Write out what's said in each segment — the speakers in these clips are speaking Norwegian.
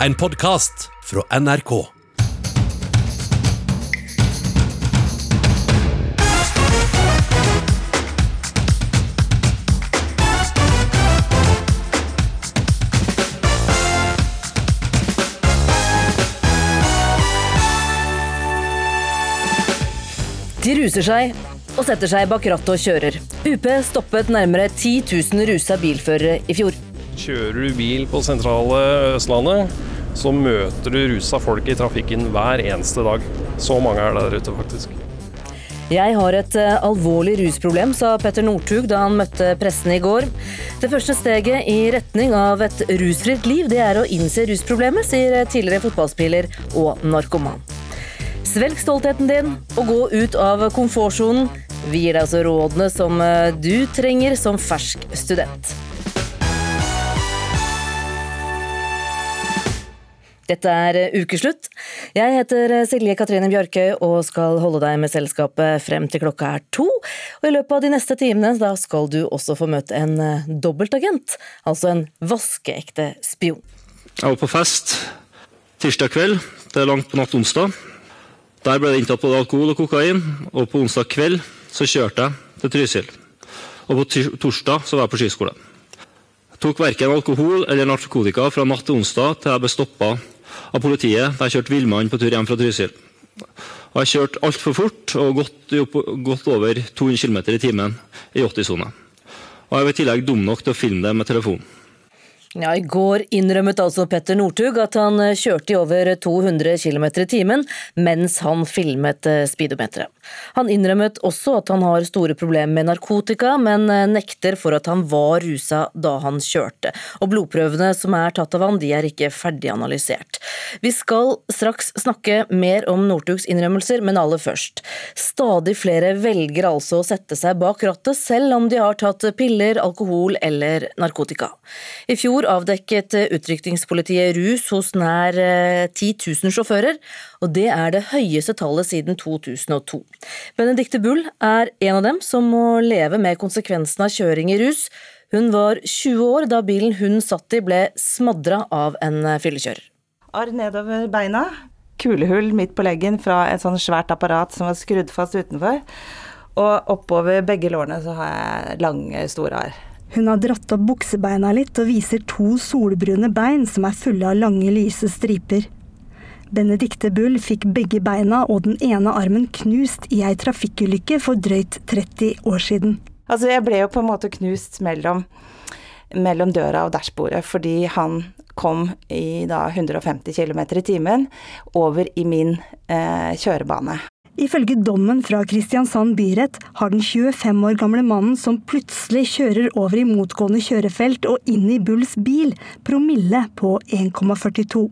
En podkast fra NRK. De ruser seg og setter seg bak rattet og kjører. UP stoppet nærmere 10 000 rusa bilførere i fjor. Kjører du bil på sentrale Østlandet, så møter du rusa folk i trafikken hver eneste dag. Så mange er der ute, faktisk. Jeg har et eh, alvorlig rusproblem, sa Petter Northug da han møtte pressen i går. Det første steget i retning av et rusfritt liv, det er å innse rusproblemet, sier tidligere fotballspiller og narkoman. Svelg stoltheten din og gå ut av komfortsonen. Vi gir deg altså rådene som eh, du trenger som fersk student. Dette er eh, Ukeslutt. Jeg heter eh, Silje Katrine Bjørkøy og skal holde deg med selskapet frem til klokka er to. Og I løpet av de neste timene da skal du også få møte en eh, dobbeltagent, altså en vaskeekte spion. Jeg var på fest tirsdag kveld. Det er langt på natt onsdag. Der ble det inntatt både alkohol og kokain, og på onsdag kveld så kjørte jeg til Trysil. Og på torsdag så var jeg på skiskole. Jeg tok verken alkohol eller narkotika fra natt til onsdag til jeg ble stoppa av politiet da jeg kjørte villmann på tur hjem fra Trysil. Og jeg kjørte altfor fort og gått, over 200 km i timen i 80-sona. Og jeg var i tillegg dum nok til å filme det med telefonen. Ja, I går innrømmet altså Petter Northug at han eh, kjørte i over 200 km i timen mens han filmet eh, speedometeret. Han innrømmet også at han har store problemer med narkotika, men eh, nekter for at han var rusa da han kjørte. Og blodprøvene som er tatt av han, de er ikke ferdig analysert. Vi skal straks snakke mer om Northugs innrømmelser, men aller først. Stadig flere velger altså å sette seg bak rattet, selv om de har tatt piller, alkohol eller narkotika. I fjor avdekket utrykningspolitiet rus hos nær 10 eh, 000 sjåfører, og det er det høyeste tallet siden 2002. Benedicte Bull er en av dem som må leve med konsekvensen av kjøring i rus. Hun var 20 år da bilen hun satt i ble smadra av en eh, fyllekjører. Arr nedover beina, kulehull midt på leggen fra et sånn svært apparat som var skrudd fast utenfor. Og oppover begge lårene så har jeg lange, store arr. Hun har dratt opp buksebeina litt og viser to solbrune bein som er fulle av lange, lyse striper. Benedicte Bull fikk begge beina og den ene armen knust i ei trafikkulykke for drøyt 30 år siden. Altså, jeg ble jo på en måte knust mellom, mellom døra og dashbordet fordi han kom i da 150 km i timen over i min eh, kjørebane. Ifølge dommen fra Kristiansand byrett har den 25 år gamle mannen som plutselig kjører over i motgående kjørefelt og inn i Bulls bil, promille på 1,42.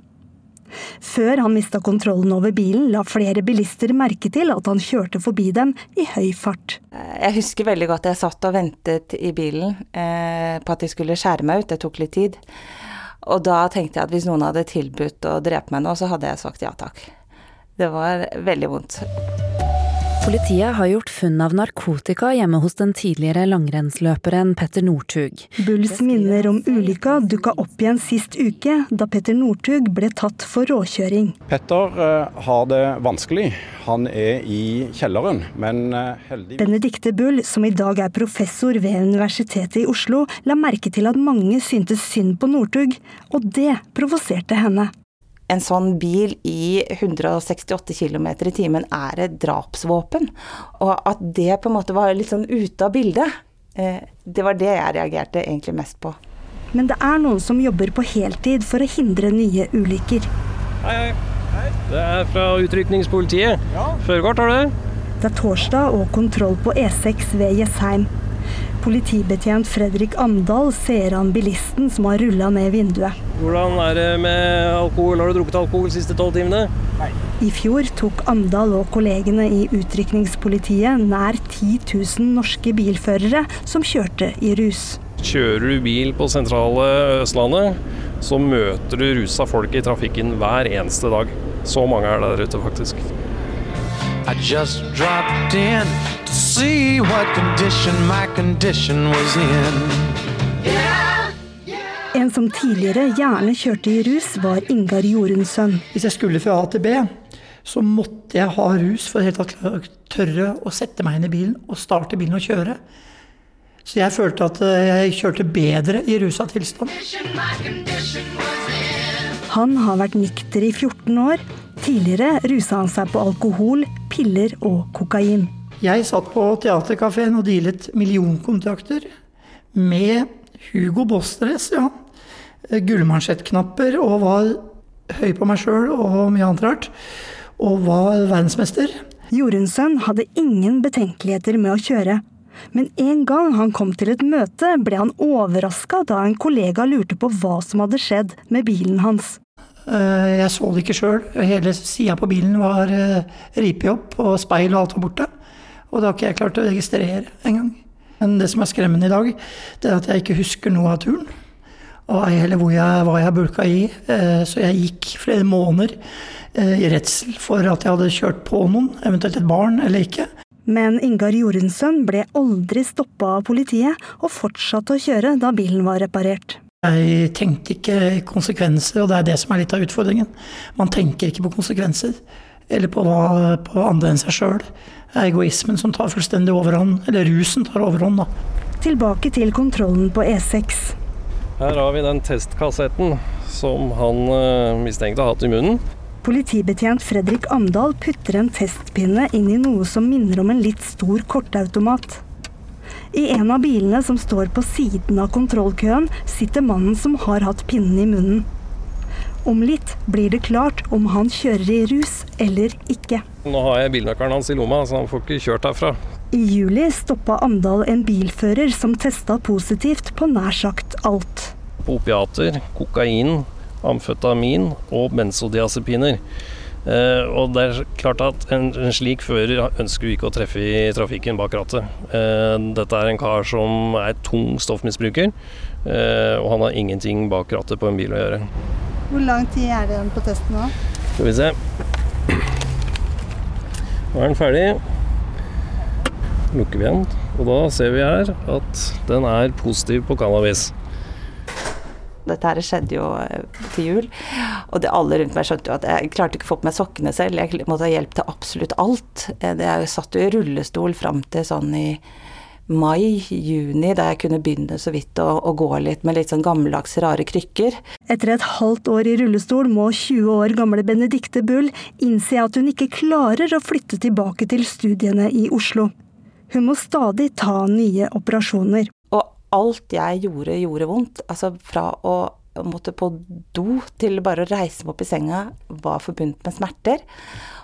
Før han mista kontrollen over bilen, la flere bilister merke til at han kjørte forbi dem i høy fart. Jeg husker veldig godt jeg satt og ventet i bilen eh, på at de skulle skjære meg ut, det tok litt tid. Og da tenkte jeg at hvis noen hadde tilbudt å drepe meg nå, så hadde jeg sagt ja takk. Det var veldig vondt. Politiet har gjort funn av narkotika hjemme hos den tidligere langrennsløperen Petter Northug. Bulls minner om ulykka dukka opp igjen sist uke, da Petter Northug ble tatt for råkjøring. Petter uh, har det vanskelig. Han er i kjelleren, men uh, heldig Benedicte Bull, som i dag er professor ved Universitetet i Oslo, la merke til at mange syntes synd på Northug, og det provoserte henne en sånn bil i 168 km i timen er et drapsvåpen. Og at det på en måte var litt sånn ute av bildet, eh, det var det jeg reagerte egentlig mest på. Men det er noen som jobber på heltid for å hindre nye ulykker. Hei, hei. Det er fra utrykningspolitiet. Ja. Førerkort har du? Det er torsdag og kontroll på E6 ved Jessheim. Politibetjent Fredrik Amdal ser han bilisten som har rulla ned vinduet. Hvordan er det med alkohol? Har du drukket alkohol de siste tolv timene? Nei. I fjor tok Amdal og kollegene i utrykningspolitiet nær 10 000 norske bilførere som kjørte i rus. Kjører du bil på sentrale Østlandet, så møter du rusa folk i trafikken hver eneste dag. Så mange er der ute, faktisk. I just dropped in to see what condition my condition was in. Yeah, En som tidligere gjerne kjørte i rus, var Ingar Jorunnsson. Hvis jeg skulle fra A til B, så måtte jeg ha rus for å tørre å sette meg inn i bilen og starte bilen og kjøre. Så jeg følte at eh, jeg kjørte bedre i rusa tilstand. Han har vært nykter i 14 år. Tidligere rusa han seg på alkohol, piller og kokain. Jeg satt på teaterkafeen og dealet millionkontrakter med Hugo Boss-dress, ja. Gullmansjettknapper og var høy på meg sjøl og mye annet rart. Og var verdensmester. Jorunnsson hadde ingen betenkeligheter med å kjøre. Men en gang han kom til et møte, ble han overraska da en kollega lurte på hva som hadde skjedd med bilen hans. Eh, jeg så det ikke sjøl. Hele sida på bilen var eh, ripet opp, og speil og alt var borte. Og det har ikke jeg klart å registrere engang. Men det som er skremmende i dag, det er at jeg ikke husker noe av turen. Og ei heller hvor jeg, hva jeg bulka i. Eh, så jeg gikk flere måneder i redsel for at jeg hadde kjørt på noen, eventuelt et barn eller ikke. Men Ingar Jorunnsson ble aldri stoppa av politiet, og fortsatte å kjøre da bilen var reparert. Jeg tenkte ikke konsekvenser, og det er det som er litt av utfordringen. Man tenker ikke på konsekvenser, eller på, hva, på andre enn seg sjøl. Det er egoismen som tar fullstendig overhånd, eller rusen tar overhånd, da. Tilbake til kontrollen på E6. Her har vi den testkassetten som han uh, mistenkte har hatt i munnen. Politibetjent Fredrik Amdal putter en testpinne inn i noe som minner om en litt stor kortautomat. I en av bilene som står på siden av kontrollkøen, sitter mannen som har hatt pinnen i munnen. Om litt blir det klart om han kjører i rus eller ikke. Nå har jeg bilnøkkelen hans i lomma, så han får ikke kjørt herfra. I juli stoppa Amdal en bilfører som testa positivt på nær sagt alt. Opiater, kokain, amfetamin og benzodiazepiner. Uh, og det er klart at en, en, slik fører ønsker vi ikke å treffe i trafikken bak rattet. Uh, dette er en kar som er tung stoffmisbruker, uh, og han har ingenting bak rattet på en bil å gjøre. Hvor lang tid er det igjen på testen nå? Skal vi se. Nå er den ferdig. Lukker vi igjen. og da ser vi her at den er positiv på cannabis. Dette her skjedde jo eh, til jul. Og det alle rundt meg skjønte jo at jeg klarte ikke å få på meg sokkene selv. Jeg måtte ha hjelp til absolutt alt. Eh, jeg satt jo i rullestol fram til sånn i mai-juni, da jeg kunne begynne så vidt å, å, gå litt med litt sånn gammeldags, rare krykker. Etter et halvt år i rullestol må 20 år gamle Benedicte Bull innse at hun ikke klarer å flytte tilbake til studiene i Oslo. Hun må stadig ta nye operasjoner alt jeg gjorde, gjorde vondt. Altså fra å måtte på do til bare å reise meg opp i senga var forbundet med smerter.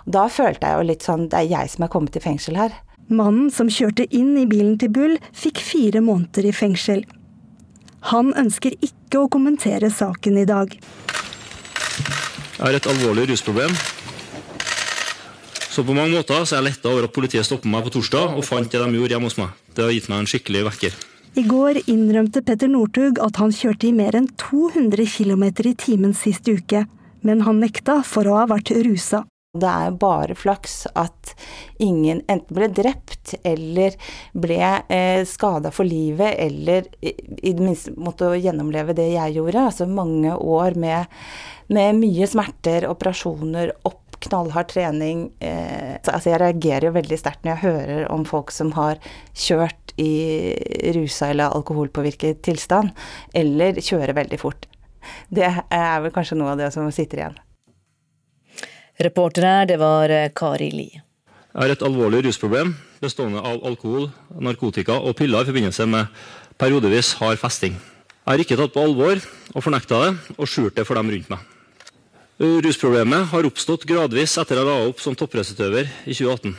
Da følte jeg jo litt sånn Det er jeg som er kommet i fengsel her. Mannen som kjørte inn i bilen til Bull, fikk fire måneder i fengsel. Han ønsker ikke å kommentere saken i dag. Jeg har et alvorlig rusproblem. Så på mange måter så er jeg letta over at politiet stoppet meg på torsdag og fant det de gjorde hjemme hos meg. Det har gitt meg en skikkelig vekker. I går innrømte Petter Northug at han kjørte i mer enn 200 km i timen sist uke, men han nekta for å ha vært rusa. Det er bare flaks at ingen enten ble drept eller ble eh, skada for livet, eller i, i det minste måtte gjennomleve det jeg gjorde. Altså mange år med, med mye smerter, operasjoner, opp knallhard trening. Eh, altså jeg reagerer jo veldig sterkt når jeg hører om folk som har kjørt i rusa eller alkoholpåvirket tilstand, eller kjører veldig fort. Det er vel kanskje noe av det som sitter igjen. Reporter her, det var eh, Kari Li. Jeg har et alvorlig rusproblem bestående av alkohol, narkotika og piller i forbindelse med periodevis hard festing. Jeg har ikke tatt på alvor og fornekta det, og skjult det for dem rundt meg. Rusproblemet har oppstått gradvis etter jeg la opp som toppidrettsutøver i 2018.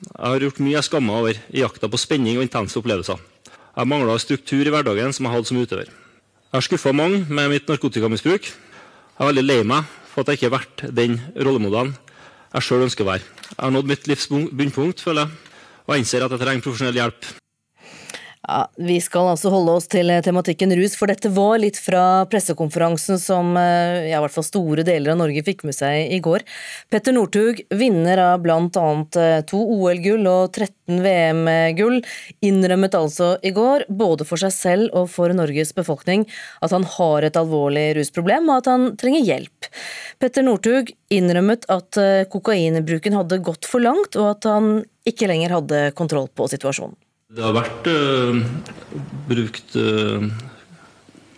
Jeg har gjort mye jeg skammer over i jakta på spenning og intense opplevelser. Jeg mangla struktur i hverdagen som jeg hadde som utøver. Jeg har skuffa mange med mitt narkotikamisbruk. Jeg er veldig lei meg for at jeg ikke har vært den rollemodellen jeg sjøl ønsker å være. Jeg har nådd mitt livs bunnpunkt, føler jeg, og jeg innser at jeg trenger profesjonell hjelp. Ja, Vi skal altså holde oss til tematikken rus, for dette var litt fra pressekonferansen som ja, i hvert fall store deler av Norge fikk med seg i går. Petter Northug, vinner av bl.a. to OL-gull og 13 VM-gull, innrømmet altså i går, både for seg selv og for Norges befolkning, at han har et alvorlig rusproblem og at han trenger hjelp. Petter Northug innrømmet at kokainbruken hadde gått for langt, og at han ikke lenger hadde kontroll på situasjonen. Det har vært uh, brukt uh,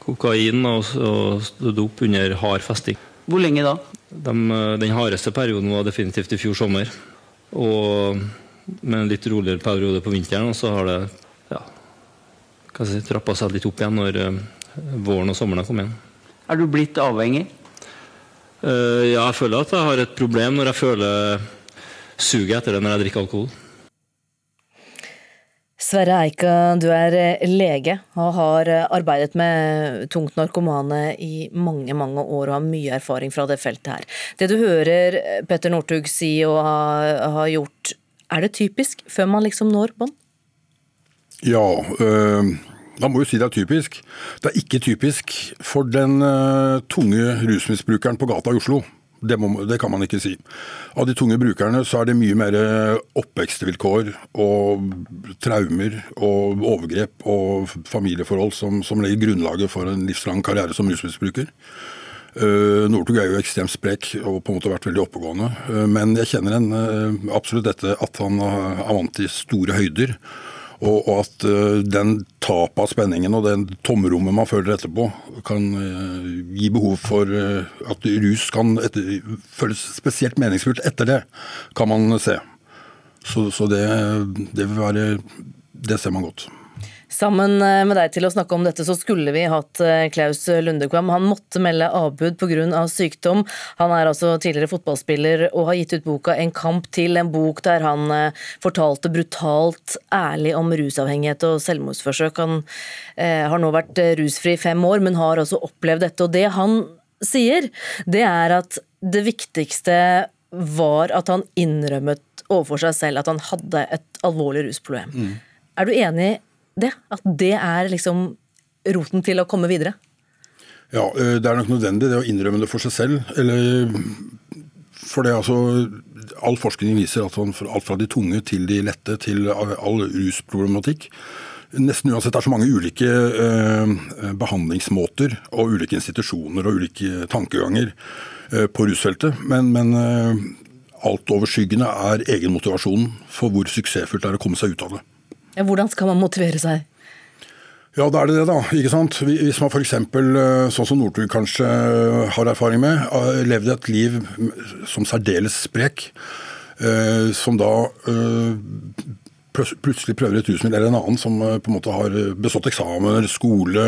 kokain og, og dop under hard festing. Hvor lenge da? De, den hardeste perioden var definitivt i fjor sommer. Og med en litt roligere periode på vinteren, og så har det ja, si, trappa seg litt opp igjen når uh, våren og sommeren kommet igjen. Er du blitt avhengig? ja, jeg føler at jeg har et problem når jeg føler suget etter det når jeg drikker alkohol. Sverre Eika, du er eh, lege og har eh, arbeidet med tungt narkomane i mange mange år og har mye erfaring fra det feltet her. Det du hører eh, Petter Northug si og har gjort, er det typisk før man liksom når bånd? Ja, øh, må jo si det er typisk. Det er ikke typisk for den øh, tunge rusmisbrukeren på gata i Oslo. Det, må, det, kan man ikke si. Av de tunge brukerne så er det mye mer oppvekstvilkår og traumer og overgrep og familieforhold som, som legger grunnlaget for en livslang karriere som rusmisbruker. Uh, Northug er jo ekstremt sprek og på en måte vært veldig oppegående. Uh, men jeg kjenner en, uh, absolutt dette at han er vant til store høyder. Og, og at uh, den tapet av spenningen og den tomrommet man føler etterpå, kan uh, gi behov for uh, at rus kan etter, føles spesielt meningsfullt etter det, kan man se. Så, så det, det vil være Det ser man godt. Sammen eh, med deg til å snakke om dette, så skulle vi hatt eh, Klaus Lundekvam. Han måtte melde avbud pga. sykdom. Han er altså tidligere fotballspiller og har gitt ut boka En kamp til, en bok der han eh, fortalte brutalt ærlig om rusavhengighet og selvmordsforsøk. Han eh, har nå vært rusfri i fem år, men har også opplevd dette. Og det han sier, det er at det viktigste var at han innrømmet overfor seg selv at han hadde et alvorlig rusproblem. Mm. Er du enig det? At det er liksom roten til å komme videre? Ja, det er nok nødvendig det å innrømme det for seg selv. Eller for det altså All forskning viser at alt fra de tunge til de lette til all rusproblematikk Nesten uansett det er så mange ulike eh, behandlingsmåter og ulike institusjoner og ulike tankeganger eh, på rusfeltet. Men, men eh, altoverskyggende er egenmotivasjonen for hvor suksessfullt det er å komme seg ut av det. Ja, hvordan skal man motivere seg? Ja, da er det det, da. ikke sant? Hvis man f.eks., eh, sånn som Northug kanskje eh, har erfaring med, levde et liv som særdeles sprek, eh, som da plutselig prøver et rusmiddel, eller en annen som på en måte har bestått eksamener, skole,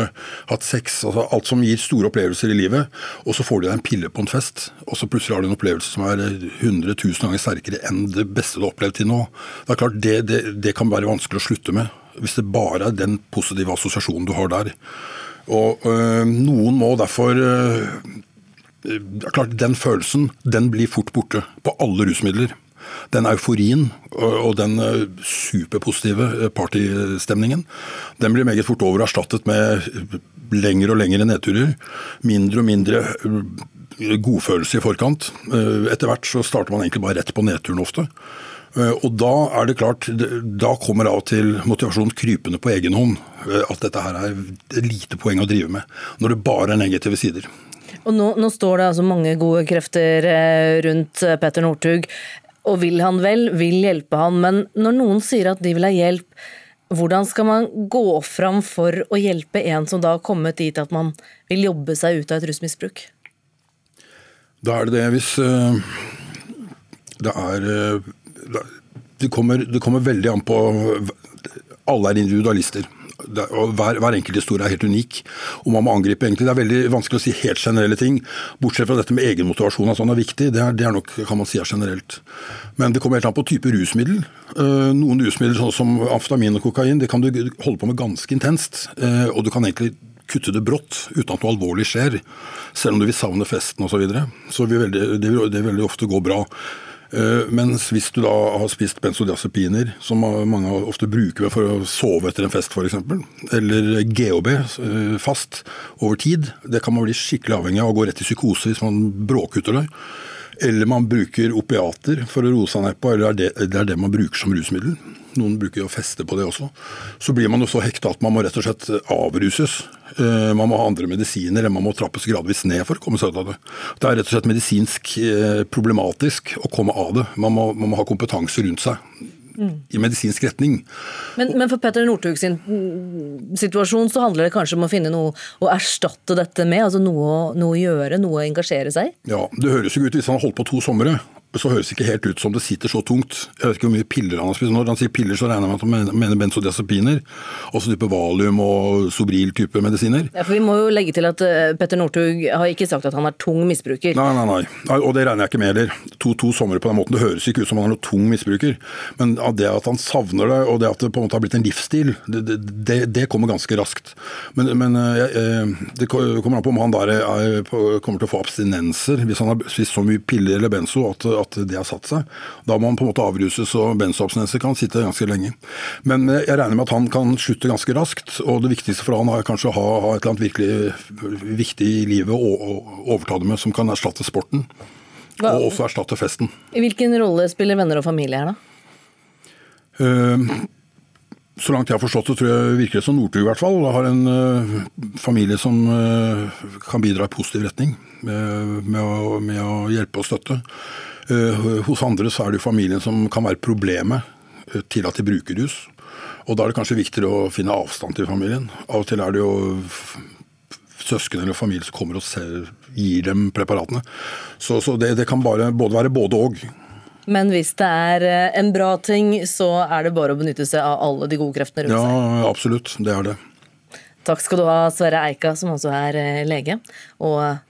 hatt sex, altså alt som gir store opplevelser i livet, og så får du deg en pille på en fest, og så plutselig har du en opplevelse som er 100 000 ganger sterkere enn det beste du har opplevd til nå. Det er klart, det, det, det kan være vanskelig å slutte med hvis det bare er den positive assosiasjonen du har der. Og øh, Noen må derfor øh, klart Den følelsen den blir fort borte på alle rusmidler. Den euforien og den superpositive partystemningen den blir meget fort over med lengre og lengre nedturer. Mindre og mindre godfølelse i forkant. Etter hvert så starter man egentlig bare rett på nedturen ofte. Eh, og da er det klart, da kommer av og til motivasjonen krypende på egen hånd. Eh, at dette her er lite poeng å drive med. Når det bare er negative sider. Og nå, nå står det altså mange gode krefter eh, rundt Petter Northug. Og vil han vel, vil hjelpe han. Men når noen sier at de vil ha hjelp, hvordan skal man gå fram for å hjelpe en som da har kommet dit at man vil jobbe seg ut av et rusmisbruk? Da er det det hvis det er det kommer, det kommer, veldig an på Alle er individualister. Og hver, hver, enkelt historie er helt unik. og man må angripe egentlig. Det er veldig vanskelig å si helt generelle ting. Bortsett fra dette med egenmotivasjon at sånn er viktig. Det er, det er, nok kan man si er generelt. Men det kommer helt an på type rusmiddel. Eh, noen rusmidler sånn som amfetamin og kokain det kan du holde på med ganske intenst. Eh, og du kan egentlig kutte det brått uten at noe alvorlig skjer. Selv om du vil savne festen osv. Så, videre. så det vil, det vil veldig ofte gå bra. Eh, Mens hvis du da har spist benzodiazepiner, som mange ofte bruker for å sove etter en fest f.eks., eller GHB eh, fast over tid, det kan man bli skikkelig avhengig av og gå rett i psykose hvis man bråkutter det. Eller man bruker opiater for å roe seg ned på, eller det, det er det man bruker som rusmiddel. Noen bruker jo feste på det også. Så blir man jo så hekta at man må rett og slett avruses. Eh, Man må ha andre medisiner, eller man må trappes gradvis ned for å komme seg ut av det. Det er rett og slett medisinsk eh, problematisk å komme av det. Man må, man må ha kompetanse rundt seg i medisinsk retning. Men, men for Petter Northug sin mm, situasjon så handler det kanskje om å finne noe å erstatte dette med? altså Noe, noe å gjøre, noe å engasjere seg i? Ja, Det høres jo ut hvis han har holdt på to somre. Så høres det ikke helt ut som det sitter så tungt. Jeg vet ikke hvor mye piller han har spist. Når han sier piller, så regner jeg med at han mener- benzodiazepiner. Også type valium og Sobril-type medisiner. Ja, for Vi må jo legge til at eh, Petter Northug har ikke sagt at han er tung misbruker. Nei, nei, nei. Og det regner jeg ikke med heller. To, to somre på den måten. Det høres ikke ut som han er noe tung misbruker. Men det at han savner det, og det at det på en måte har blitt en livsstil, det, det, det, det kommer ganske raskt. Men, men eh, eh, det kommer an på om han der er, kommer til å få abstinenser hvis han har spist så mye piller eller benzo at, at det har satt seg. Da må han på en måte avruses, og benzoabstinenser kan sitte ganske lenge. Men eh, jeg regner med at han kan slutte ganske raskt, og det viktigste for han er kanskje å ha, ha et eller annet virkelig viktig i livet å overta det med, som kan erstatte sporten. Hva- Og også erstatte festen. Hvilken rolle spiller venner og familie her, da? Uh, Så langt jeg har forstått det, tror jeg virker det som Northug i hvert fall har en uh, familie som uh, kan bidra i positiv retning med, med, å, med å hjelpe og støtte. Eh, hos andre så er det jo familien som kan være problemet eh, til at de bruker rus. Og da er det kanskje viktigere å finne avstand til familien. Av og til er det jo søsken eller familie som kommer og ser, gir dem preparatene. Så, så det, det kan bare både være både og. Men hvis det er eh, en bra ting, så er det bare å benytte seg av alle de gode kreftene rundt Ja, absolutt. Det er det. Takk skal du ha, Sverre Eika, som også er lege, og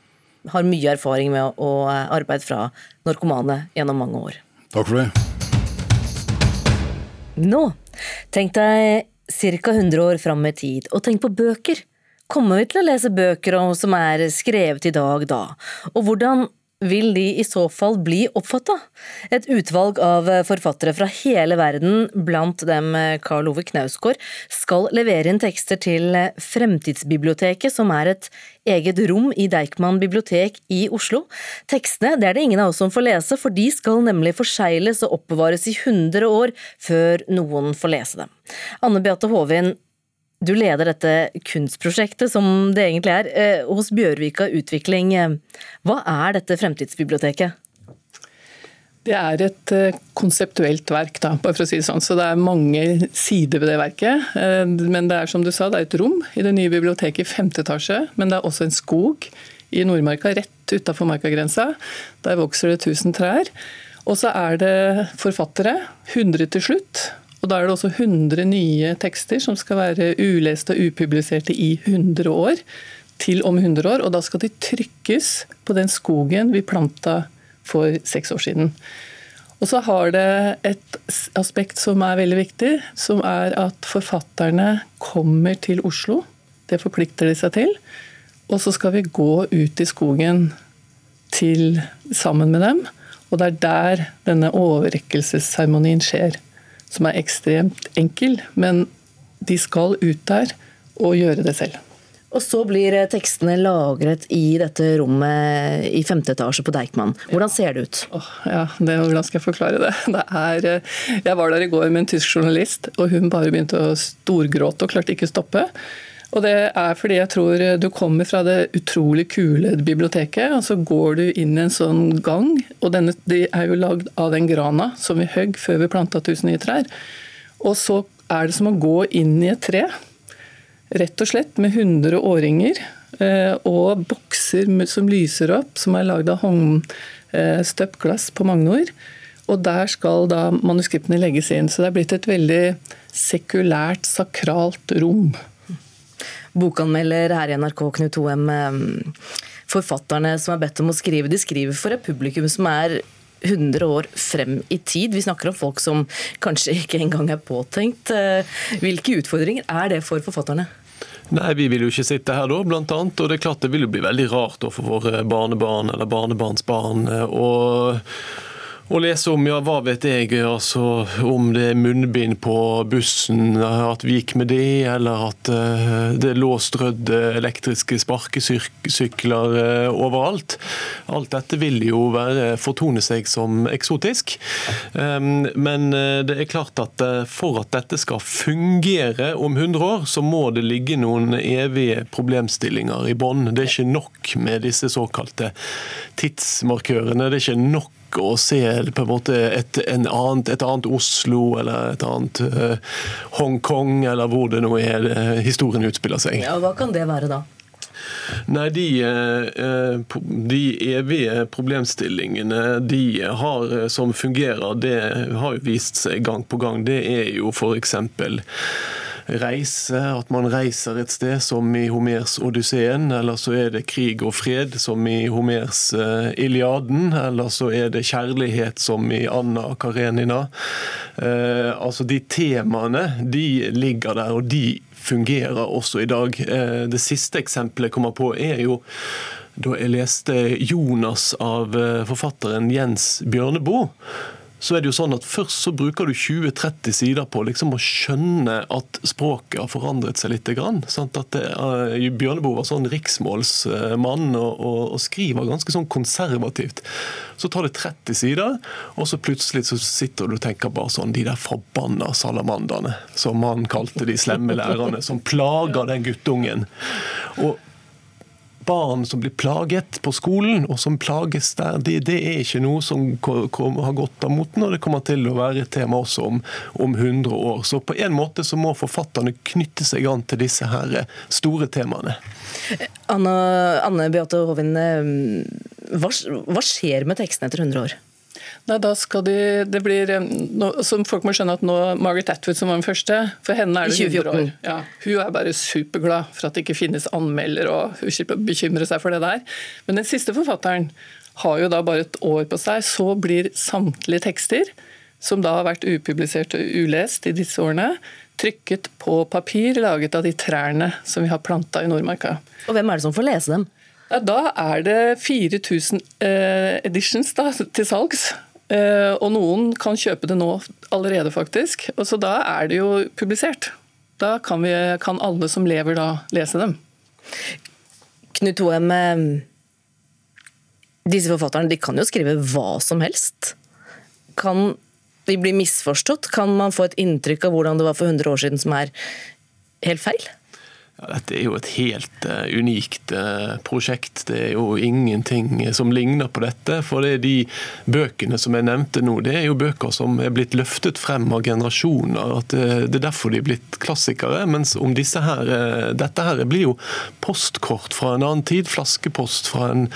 har mye erfaring med å å arbeide fra narkomane gjennom mange år. Takk for det. Nå, tenk deg ca. 100 år fram i tid, og tenk på bøker. Kommer vi til å lese bøker om, som er skrevet i dag da? Og hvordan vil de i så fall bli oppfatta? Et utvalg av forfattere fra hele verden, blant dem Karl Ove Knausgård, skal levere inn tekster til Fremtidsbiblioteket, som er et eget rom i Deichman bibliotek i Oslo. Tekstene det er det ingen av oss som får lese, for de skal nemlig forsegles og oppbevares i 100 år før noen får lese dem. Anne Beate Håvin, du leder dette kunstprosjektet, som det egentlig er, eh, hos Bjørvika Utvikling. Hva er dette fremtidsbiblioteket? Det er et eh, konseptuelt verk, da, bare for å si det sånn. Så det er mange sider ved det verket. Eh, Men det er som du sa, det er et rom i det nye biblioteket i femte etasje. Men det er også en skog i Nordmarka, rett utafor markagrensa. Der vokser det 1000 trær. Og så er det forfattere, 100 til slutt. Og da er det også 100 nye tekster som skal være uleste og upubliserte i 100 år. Til om 100 år. Og da skal de trykkes på den skogen vi planta for seks år siden. Og så har det et aspekt som er veldig viktig, som er at forfatterne kommer til Oslo. Det forplikter de seg til. Og så skal vi gå ut i skogen til, sammen med dem. Og det er der denne overrekkelsesseremonien skjer. Som er ekstremt enkel, men de skal ut der og gjøre det selv. Og så blir eh, tekstene lagret i dette rommet i femte etasje på Deichman. Hvordan ser det ut? Ja, det, Hvordan skal jeg forklare det? det er, eh, jeg var der i går med en tysk journalist, og hun bare begynte å storgråte og klarte ikke å stoppe. Og Det er fordi jeg tror du kommer fra det utrolig kule biblioteket, og så går du inn i en sånn gang. og denne, De er jo lagd av den grana som vi høgg før vi planta tusen nye trær. Og så er det som å gå inn i et tre. Rett og slett med 100 årringer eh, og bokser som lyser opp, som er lagd av håndstøpt glass på Magnor. Og der skal da manuskriptene legges inn. Så det er blitt et veldig sekulært, sakralt rom. Bokanmelder her i NRK, Knut Hoem. eh, Forfatterne som er bedt om å skrive, de skriver for et publikum som er 100 år frem i tid. Vi snakker om folk som kanskje ikke engang er påtenkt. Eh, Hvilke utfordringer er det for forfatterne? Nei, vi vil jo ikke sitte her da, blant annet. Og det er klart det vil jo bli veldig rart for våre barnebarn eller barnebarnsbarn. Og å lese om ja, hva vet jeg, altså om det er munnbind på bussen, at vi gikk med det, eller at uh, det lå strødd elektriske sparkesykler uh, overalt. Alt dette vil jo være, fortone seg som eksotisk. Um, men uh, det er klart at for at dette skal fungere om 100 år, så må det ligge noen evige problemstillinger i bånn. Det er ikke nok med disse såkalte tidsmarkørene. Det er ikke nok å se på en måte et, en annet, et annet Oslo eller et annet uh, Hongkong, eller hvor det nå er uh, historien utspiller seg. Ja, Hva kan det være da? Nei, de, eh, de, evige problemstillingene de har som fungerer, det har jo vist seg gang på gang. Det er jo f.eks reise, at man reiser et sted, som i Homers Odysseen. Eller så er det krig og fred, som i Homers uh, Iliaden. Eller så er det kjærlighet, som i Anna Karenina. Uh, altså De temaene de ligger der, og de fungerer også i dag. Uh, det siste eksempelet jeg kommer på, er jo da jeg leste 'Jonas' av forfatteren Jens Bjørneboe så er det jo sånn at først så bruker du 20-30 sider på liksom å skjønne at språket har forandret seg litt. Grann, Sant? At det, uh, Bjørneboe var sånn riksmålsmann og, og, og, skriver ganske sånn konservativt. Så tar det 30 sider, og så plutselig så sitter du og tenker bare sånn De der forbanna salamanderne, som han kalte de slemme lærerne, som plager den guttungen. Og barn som blir plaget på skolen, og som plages der, det, det er ikke noe som har gått av moten, og det kommer til å være et tema også om, om 100 år. Så på en måte så må forfatterne knytte seg an til disse her store temaene. Anne, Anne Beate Hovin, eh, hva, hva skjer med tekstene etter 100 år? Nei, da skal de, det blir, eh, nå, som Folk må skjønne at nå Margaret Atwood, som var den første, for henne er det 100 år. Ja, hun er bare superglad for at det ikke finnes anmelder, og hun slipper å bekymre seg for det der. Men den siste forfatteren har jo da bare et år på seg. Så blir samtlige tekster, som da har vært upublisert og ulest i disse årene, trykket på papir laget av de trærne som vi har planta i Nordmarka. Og hvem er det som får lese dem? Ja, da er det 4000 eh, editions da, til salgs. Eh, og noen kan kjøpe det nå allerede, faktisk. Og så da er det jo publisert. Da kan, vi, kan alle som lever da, lese dem. Knut Hoem, eh, disse forfatterne de kan jo skrive hva som helst. Kan de bli misforstått? Kan man få et inntrykk av hvordan det var for 100 år siden som er helt feil? Ja, dette er jo et helt uh, unikt uh, prosjekt. Det er jo ingenting som ligner på dette. For det er de bøkene som jeg nevnte nå, det er jo bøker som er blitt løftet frem av generasjoner. at uh, Det er derfor de er blitt klassikere. Mens om disse her, dette her blir jo postkort fra en annen tid. Flaskepost fra en,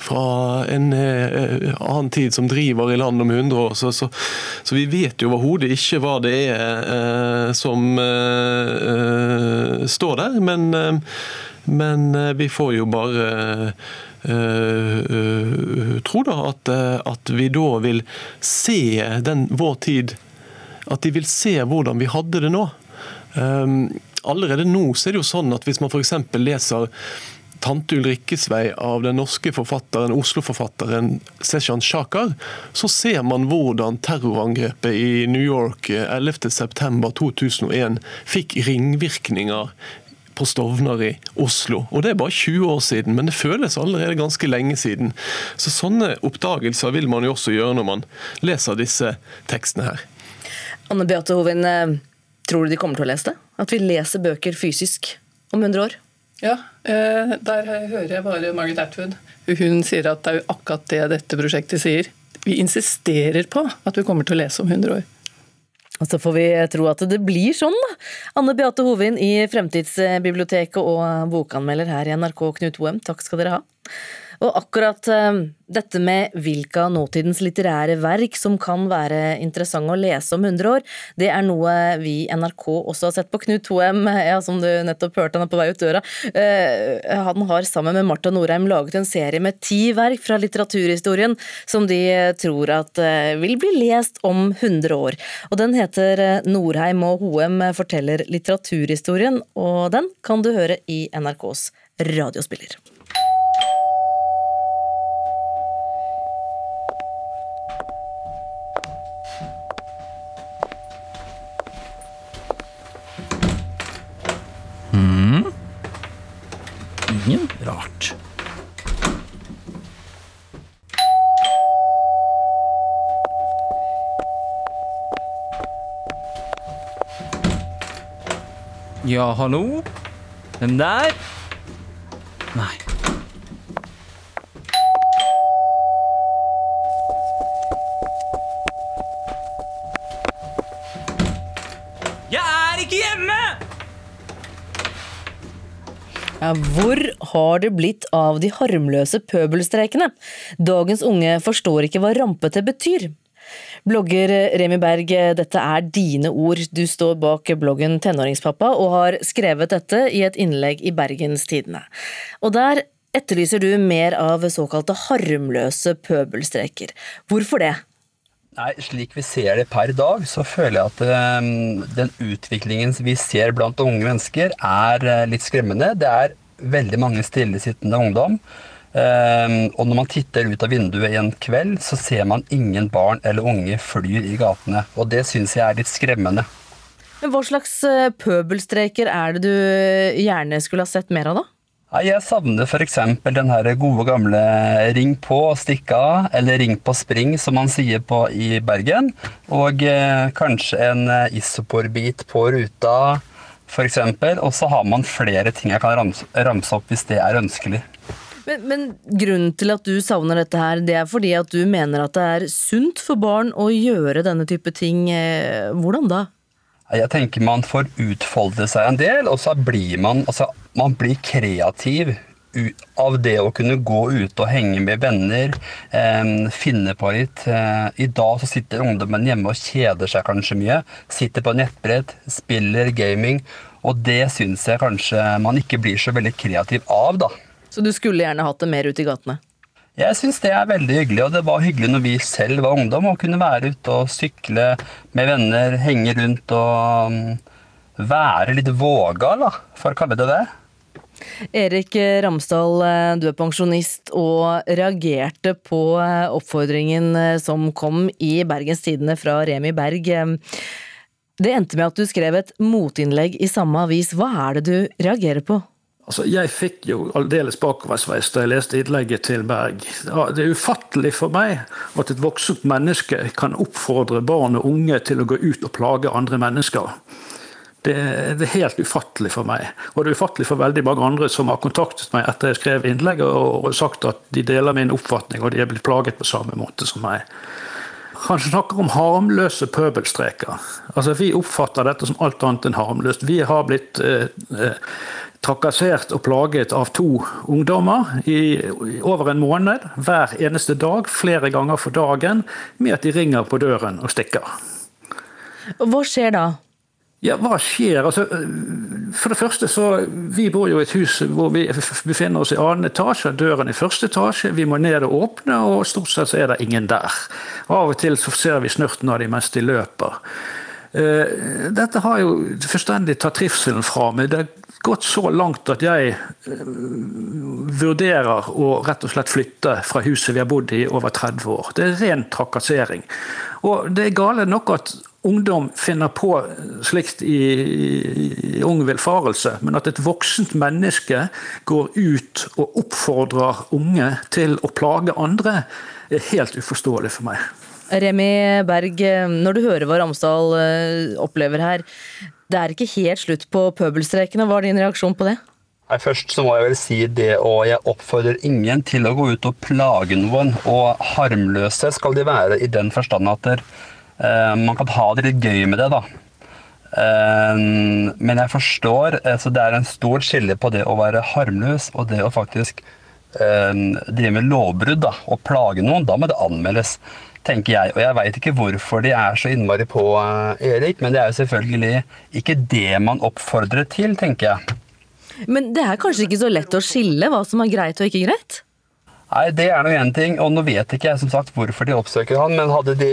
fra en annen tid som driver i land om 100 år. Så, så, så vi vet jo overhodet ikke hva det er som står der men, eh, men eh, vi får jo bare Uh, tro da at, at, vi da vil se den, vår tid At de vil se hvordan vi hadde det nå. Um, allerede nå så er det jo sånn at hvis man f.eks. leser Tante Ulrikkes vei av den norske forfatteren, Oslo-forfatteren Seshan Shakar, så ser man hvordan terrorangrepet i New York 11.9.2001 fikk ringvirkninger på Stovner i Oslo. Og Det er bare 20 år siden, men det føles allerede ganske lenge siden. Så Sånne oppdagelser vil man jo også gjøre når man leser disse tekstene her. Anne Beate Hovin, eh, tror du de kommer til å lese det? At vi leser bøker fysisk om 100 år? Ja, eh, der hører jeg bare Margaret Atwood. Hun sier at det er jo akkurat det dette prosjektet sier. Vi insisterer på at vi kommer til å lese om 100 år. Og så får vi tro at det blir sånn, da. Anne Beate Hovin i Fremtidsbiblioteket og bokanmelder her i NRK, Knut Hoem, takk skal dere ha. Og akkurat eh, dette med hvilke av nåtidens litterære verk som kan være interessante å lese om 100 år, det er noe vi i NRK også har sett på. Knut Hoem, ja, som du nettopp hørte, han er på vei ut døra. Eh, han har sammen med Marta Norheim laget en serie med ti verk fra litteraturhistorien som de tror at eh, vil bli lest om 100 år. Og den heter Norheim og Hoem forteller litteraturhistorien, og den kan du høre i NRKs radiospiller. ingen rart. Ja, hallo? Hvem der? Nei. Jeg er ikke hjemme! Ja, hvor har det blitt av de harmløse pøbelstreikene? Dagens unge forstår ikke hva rampete betyr. Blogger Remi Berg, dette er dine ord. Du står bak bloggen Tenåringspappa og har skrevet dette i et innlegg i Bergens Tidende. Og der etterlyser du mer av såkalte harmløse pøbelstreker. Hvorfor det? Nei, Slik vi ser det per dag, så føler jeg at um, den utviklingen vi ser blant unge mennesker, er uh, litt skremmende. Det er veldig mange stillesittende ungdom. Um, og når man titter ut av vinduet en kveld, så ser man ingen barn eller unge flyr i gatene. Og det syns jeg er litt skremmende. Men Hva slags pøbelstreker er det du gjerne skulle ha sett mer av, da? Jeg savner f.eks. den her gode gamle ring på og stikk av, eller ring på spring, som man sier på i Bergen. Og eh, kanskje en isoporbit på ruta, f.eks. Og så har man flere ting jeg kan ramse, ramse opp hvis det er ønskelig. Men, men, grunnen til at du savner dette her, det er fordi at du mener at det er sunt for barn å gjøre denne type ting. Hvordan da? Jeg tenker man får utfolde seg en del, og så blir man, altså, man blir kreativ av det å kunne gå ut og henge med venner, eh, finne på litt. Eh, I dag så sitter ungdommen hjemme og kjeder seg kanskje mye. Sitter på nettbrett, spiller gaming, og det syns jeg kanskje man ikke blir så veldig kreativ av, da. Så du skulle gjerne hatt det mer ute i gatene? Jeg syns det er veldig hyggelig, og det var hyggelig når vi selv var ungdom og kunne være ute og sykle med venner, henge rundt og um, være litt vågal, da, for å kalle det det. Erik Ramsdal, du er pensjonist og reagerte på oppfordringen som kom i Bergens Tidende fra Remi Berg. Det endte med at du skrev et motinnlegg i samme avis. Hva er det du reagerer på? Altså, jeg fikk jo aldeles bakoversveis da jeg leste innlegget til Berg. Det er ufattelig for meg at et voksent menneske kan oppfordre barn og unge til å gå ut og plage andre mennesker. Det, det er helt ufattelig for meg. Og det er ufattelig for veldig mange andre som har kontaktet meg etter jeg skrev innlegget og sagt at de deler min oppfatning og de er blitt plaget på samme måte som meg. Han snakker om harmløse pøbelstreker. Altså, Vi oppfatter dette som alt annet enn harmløst. Vi har blitt eh, trakassert og plaget av to ungdommer i, over en måned, hver eneste dag, flere ganger for dagen, med at de ringer på døren og stikker. Hva skjer da? Ja, hva skjer? Altså, for det første så Vi bor jo i et hus hvor vi befinner oss i annen etasje. Døren i første etasje. Vi må ned og åpne, og stort sett så er det ingen der. Av og til så ser vi snurten av de mens de løper. Dette har jo fullstendig tatt trivselen fra meg. Det har gått så langt at jeg vurderer å rett og slett flytte fra huset vi har bodd i over 30 år. Det er ren trakassering. Og det er gale nok at ungdom finner på slikt i, i, i ung villfarelse, men at et voksent menneske går ut og oppfordrer unge til å plage andre, er helt uforståelig for meg. Remi Berg, når du hører hva Ramsdal opplever her, det er ikke helt slutt på pøbelstreikene. Hva er din reaksjon på det? Nei, først så må jeg vel si det, og jeg oppfordrer ingen til å gå ut og plage noen. Og harmløse skal de være i den forstand at det eh, man kan ha det litt gøy med det, da. Eh, men jeg forstår Så Det er en stor skille på det å være harmløs og det å faktisk eh, drive med lovbrudd da, og plage noen. Da må det anmeldes tenker jeg. Og jeg veit ikke hvorfor de er så innmari på, Erik, men det er jo selvfølgelig ikke det man oppfordrer til, tenker jeg. Men det er kanskje ikke så lett å skille hva som er greit og ikke greit? Nei, det er nå én ting, og nå vet ikke jeg som sagt hvorfor de oppsøker han, men hadde de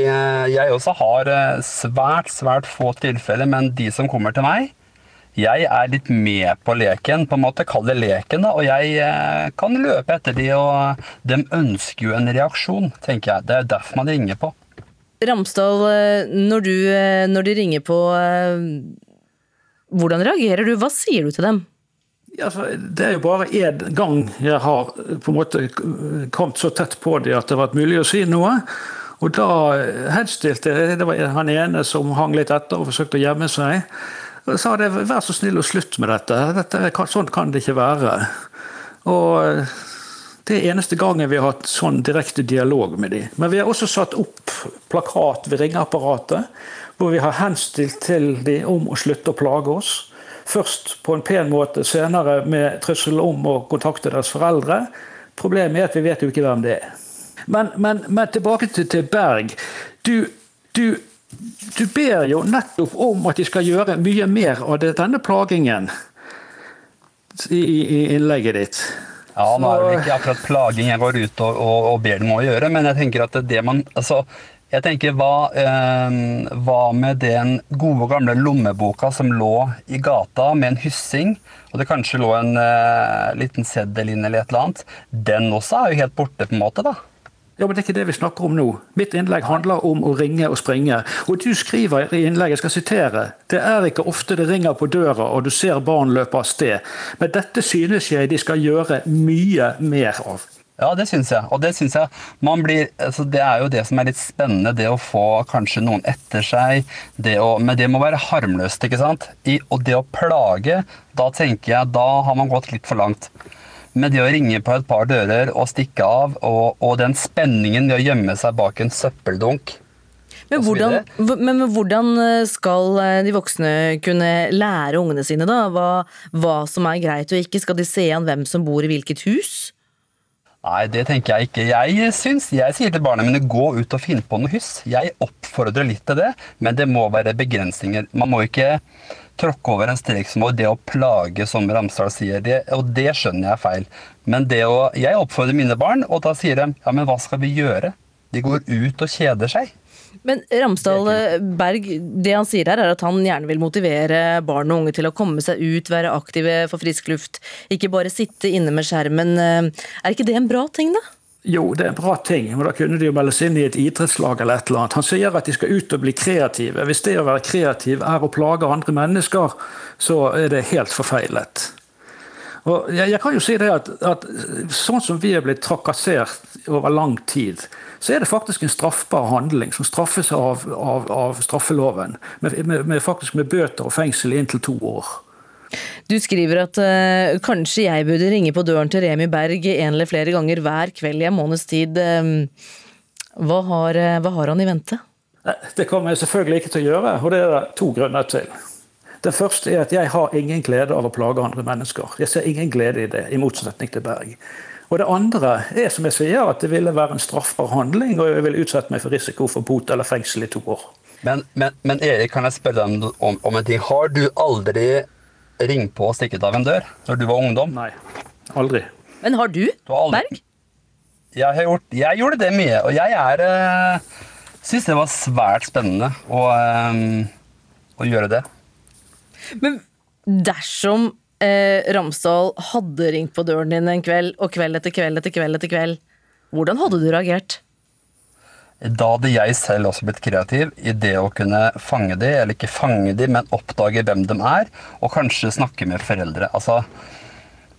Jeg også har svært, svært få tilfeller, men de som kommer til meg, jeg er litt med på leken, på en måte, kall det leken, da, og jeg eh, kan løpe etter de, og de ønsker jo en reaksjon, tenker jeg. Det er derfor man ringer på. Ramsdal, når, du, når de ringer på, hvordan reagerer du? Hva sier du til dem? Ja, det er jo bare én gang jeg har på en måte kommet så tett på dem at det har vært mulig å si noe. Og da henstilte jeg Det var han ene som hang litt etter og forsøkte å gjemme seg. Og sa det, vær så snill og slutt med dette. dette sånn kan det ikke være. Og det er eneste gangen vi har hatt sånn direkte dialog med dem. Men vi har også satt opp plakat ved ringeapparatet, hvor vi har henstilt til dem om å slutte å plage oss. Først på en pen måte, senere med trussel om å kontakte deres foreldre. Problemet er at vi vet jo ikke hvem det er. Men, men, men tilbake til, til Berg. Du, du, du, ber jo nettopp om at de skal gjøre mye mer av det, denne plagingen i, i innlegget ditt. Ja, nå er det ikke akkurat plaging jeg går ut og, og, og ber dem å gjøre, men jeg tenker at det man altså, jeg tenker, hva, eh, hva, med den gode, gamle lommeboka som lå i gata med en hyssing, og det kanskje lå en eh, liten seddel inn eller et eller annet, den også er jo helt borte, på en måte, da. Ja, men Det er ikke det vi snakker om nå. Mitt innlegg handler om å ringe og springe. Og du skriver i innlegget, jeg skal sitere, det er ikke ofte det ringer på døra og du ser barn løpe av sted. Men dette synes jeg de skal gjøre mye mer av. Ja, det syns jeg. Og det syns jeg man blir altså Det er jo det som er litt spennende, det å få kanskje noen etter seg. Det å, men det må være harmløst, ikke sant. I, og det å plage, da tenker jeg da har man gått litt for langt. Men det å ringe på et par dører og stikke av, og, og den spenningen ved å gjemme seg bak en søppeldunk men hvordan, men hvordan, eh, skal eh, de voksne kunne lære ungene sine da, hva, hva, som er greit og ikke? Skal de se an hvem som bor i hvilket hus? Nei, det tenker jeg ikke. Jeg syns, jeg sier til barna mine gå ut og finn på noe hyss. Jeg oppfordrer litt til det, men det må være begrensninger. Man må ikke tråkke over en strek som det å plage, som Ramsdal sier. Det, og det skjønner jeg er feil. Men det å Jeg oppfordrer mine barn, og da sier de ja, men hva skal vi gjøre? De går ut og kjeder seg. Men Ramsdal Berg, det han sier her er at han gjerne vil motivere barn og unge til å komme seg ut, være aktive for frisk luft. Ikke bare sitte inne med skjermen. Er ikke det en bra ting, da? Jo, det er en bra ting, men da kunne de jo meldes inn i et idrettslag eller et eller annet. Han sier at de skal ut og bli kreative. Hvis det å være kreativ er å plage andre mennesker, så er det helt forfeilet. Og jeg, jeg kan jo si det at, at, sånn som vi er blitt trakassert over lang tid, så er det faktisk en straffbar handling som straffes av, av, av straffeloven. Med, med, med, faktisk med bøter og fengsel i inntil to år. Du skriver at uh, kanskje jeg burde ringe på døren til Remi Berg en eller flere ganger hver kveld i en måneds tid. Um, hva, har, uh, hva har han i vente? Det kommer jeg selvfølgelig ikke til å gjøre, og det er det to grunner til. Den første er at jeg har ingen glede av å plage andre mennesker. Jeg ser ingen glede i det, i motsetning til Berg. Og det andre er som jeg sier, at det ville være en straffbar handling, og jeg ville utsette meg for risiko for bot eller fengsel i to år. Men, men, men Erik, kan jeg spørre deg om, om, en ting? Har du aldri ringt på og stikket av en dør når du var ungdom? Nei, aldri. Men har du, du har Berg? Jeg, har gjort, jeg gjorde det mye, og jeg er øh, Syns det var svært spennende å, øh, å gjøre det. Men dersom eh, Ramsdal hadde ringt på døren din en kveld, og kveld etter kveld etter kveld etter kveld, hvordan hadde du reagert? Da hadde jeg selv også blitt kreativ i det å kunne fange de, eller ikke fange de, men oppdage hvem de er, og kanskje snakke med foreldre. Altså,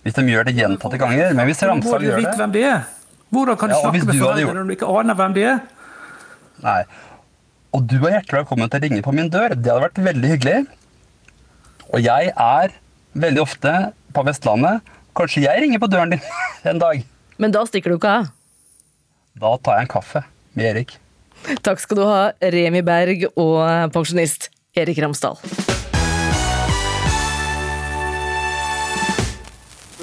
hvis de gjør det gjentatte ganger Men hvis Ramsdal gjør det hvem de er? Hvordan kan du ja, snakke med foreldre når du ikke aner hvem de er? Nei. Og du er hjertelig velkommen til å ringe på min dør. Det hadde vært veldig hyggelig. Og jeg er veldig ofte på Vestlandet. Kanskje jeg ringer på døren din en dag. Men da stikker du ikke av? Da tar jeg en kaffe med Erik. Takk skal du ha, Remi Berg og pensjonist Erik Ramsdal.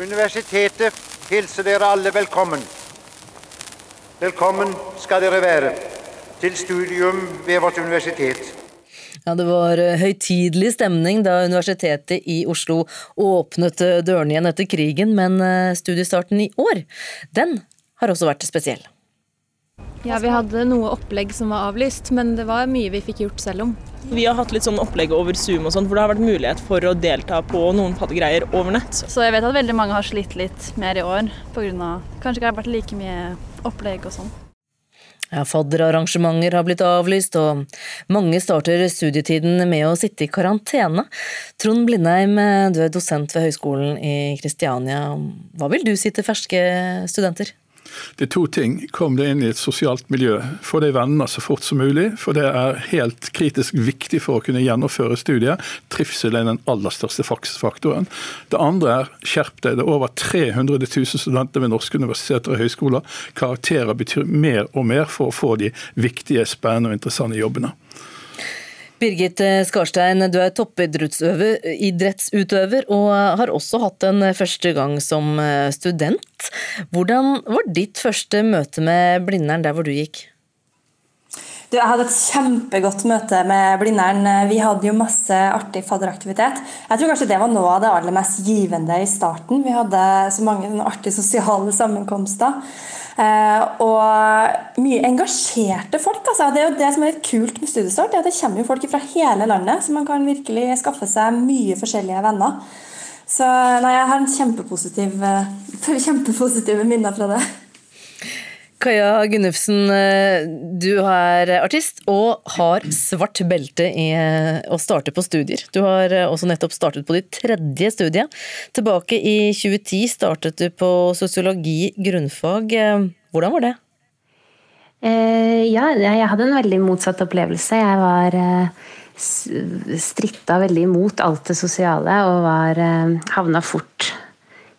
Universitetet hilser dere alle velkommen. Velkommen skal dere være til studium ved vårt universitet. Ja, Det var høytidelig stemning da Universitetet i Oslo åpnet dørene igjen etter krigen, men eh, studiestarten i år, den har også vært spesiell. Ja, Vi hadde noe opplegg som var avlyst, men det var mye vi fikk gjort selv om. Vi har hatt litt sånn opplegg over Zoom og sånt, hvor det har vært mulighet for å delta på noen greier over nett. Så jeg vet at veldig mange har slitt litt mer i år pga. kanskje ikke har vært like mye opplegg og sånn. Ja, Fadderarrangementer har blitt avlyst, og mange starter studietiden med å sitte i karantene. Trond Blindheim, du er dosent ved Høgskolen i Kristiania. Hva vil du si til ferske studenter? Det er to ting. Kom deg inn i et sosialt miljø. Få deg venner så fort som mulig, for det er helt kritisk viktig for å kunne gjennomføre studiet. Trivsel er den aller største faktoren. Det andre er skjerp deg. Det er over 300 000 studenter ved norske universiteter og høyskoler. Karakterer betyr mer og mer for å få de viktige, spennende og interessante jobbene. Birgit Skarstein, du er toppidrettsutøver og har også hatt en første gang som student. Hvordan var ditt første møte med Blindern der hvor du gikk? Du, jeg hadde et kjempegodt møte med Blindern. Vi hadde jo masse artig fadderaktivitet. Jeg tror kanskje det var noe av det aller mest givende i starten. Vi hadde så mange artige sosiale sammenkomster. Eh, og mye engasjerte folk. Altså. Det er jo det som er litt kult med Studiestart, det, det kommer jo folk fra hele landet, så man kan virkelig skaffe seg mye forskjellige venner. Så nei, jeg har en kjempepositiv, kjempepositive minner fra det. Kaja Gunnufsen, du er artist og har svart belte i å starte på studier. Du har også nettopp startet på ditt tredje studie. Tilbake i 2010 startet du på sosiologi grunnfag. Hvordan var det? Eh, ja, jeg hadde en veldig motsatt opplevelse. Jeg var stritta veldig imot alt det sosiale og var havna fort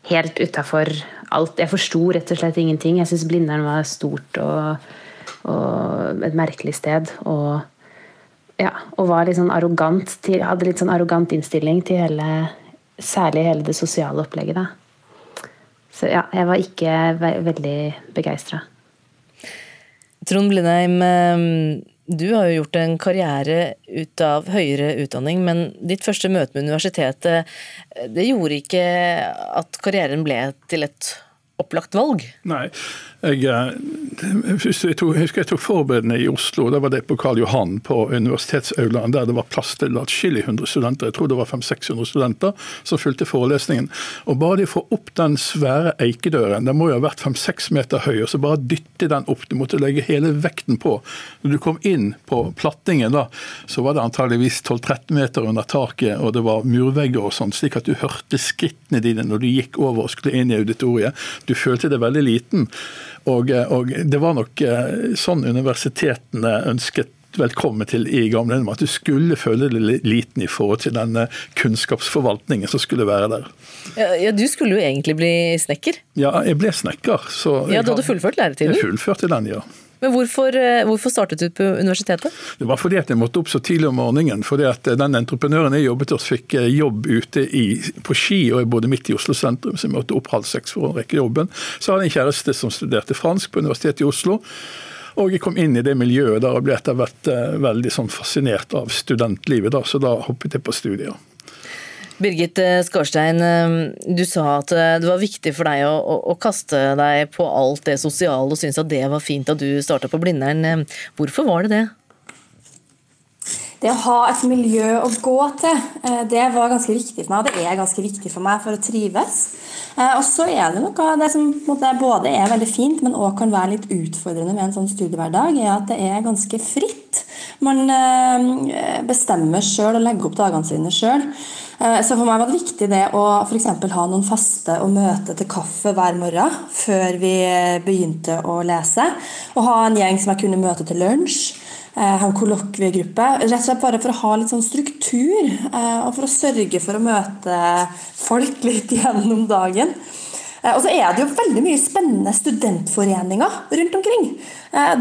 helt utafor alt. Jeg forsto rett og slett ingenting. Jeg syns Blindern var stort og, og, et merkelig sted. Og, ja, og var litt sånn arrogant til, hadde litt sånn arrogant innstilling til hele Særlig hele det sosiale opplegget, da. Så ja, jeg var ikke ve veldig begeistra. Trond Blindheim, du har jo gjort en karriere ut av høyere utdanning, men ditt første møte med universitetet det gjorde ikke at karrieren ble til et opplagt valg? Nei. Jeg, jeg, husker jeg tok forberedende i Oslo. Da var det på Karl Johan på universitetsaulaen, der det var plass til atskillig hundre studenter. Jeg tror det var 500-600 studenter som fulgte forelesningen. Og Bare de får opp den svære eikedøren, den må jo ha vært 5-6 meter høy, og så bare dytte den opp. Du måtte legge hele vekten på. Når du kom inn på plattingen, da, så var det antageligvis 12-13 meter under taket, og det var murvegger og sånn, slik at du hørte skrittene dine når du gikk over og skulle inn i auditoriet. Du følte deg veldig liten. Og, og, det var nok eh, sånn universitetene ønsket velkommen til i gamle at du skulle føle deg liten i forhold til den kunnskapsforvaltningen som skulle være der. Ja, ja, Du skulle jo egentlig bli snekker? Ja, jeg ble snekker. ja, Du hadde fullført læretiden? Jeg fullførte den, ja. Men hvorfor, eh, hvorfor, startet du på universitetet? Det var fordi at jeg måtte opp så tidlig om morgenen. fordi at eh, Den entreprenøren jeg jobbet hos, fikk jobb ute i, på Ski, og jeg bodde midt i Oslo sentrum, så jeg måtte opp halv seks for å rekke jobben. Så hadde jeg en kjæreste som studerte fransk på Universitetet i Oslo. Og jeg kom inn i det miljøet der og ble etter hvert veldig sånn fascinert av studentlivet. Da, så da hoppet jeg på studier. Birgit Skarstein, du sa at det var viktig for deg å, å, å kaste deg på alt det sosiale og synes at det var fint at du starta på Blindern. Hvorfor var det det? Det å ha et miljø å gå til, det var ganske viktig for meg. Og det er ganske viktig for meg for å trives. Og så er det noe av det som både er veldig fint, men òg kan være litt utfordrende med en sånn studiehverdag, er at det er ganske fritt. Man bestemmer sjøl og legger opp dagene sine sjøl. Så for meg var det viktig det å f.eks. ha noen faste og møte til kaffe hver morgen før vi begynte å lese. Og ha en gjeng som jeg kunne møte til lunsj. Ha en kollokviegruppe. Rett og slett bare for å ha litt sånn struktur. Og for å sørge for å møte folk litt gjennom dagen. Og så er det jo veldig mye spennende studentforeninger rundt omkring.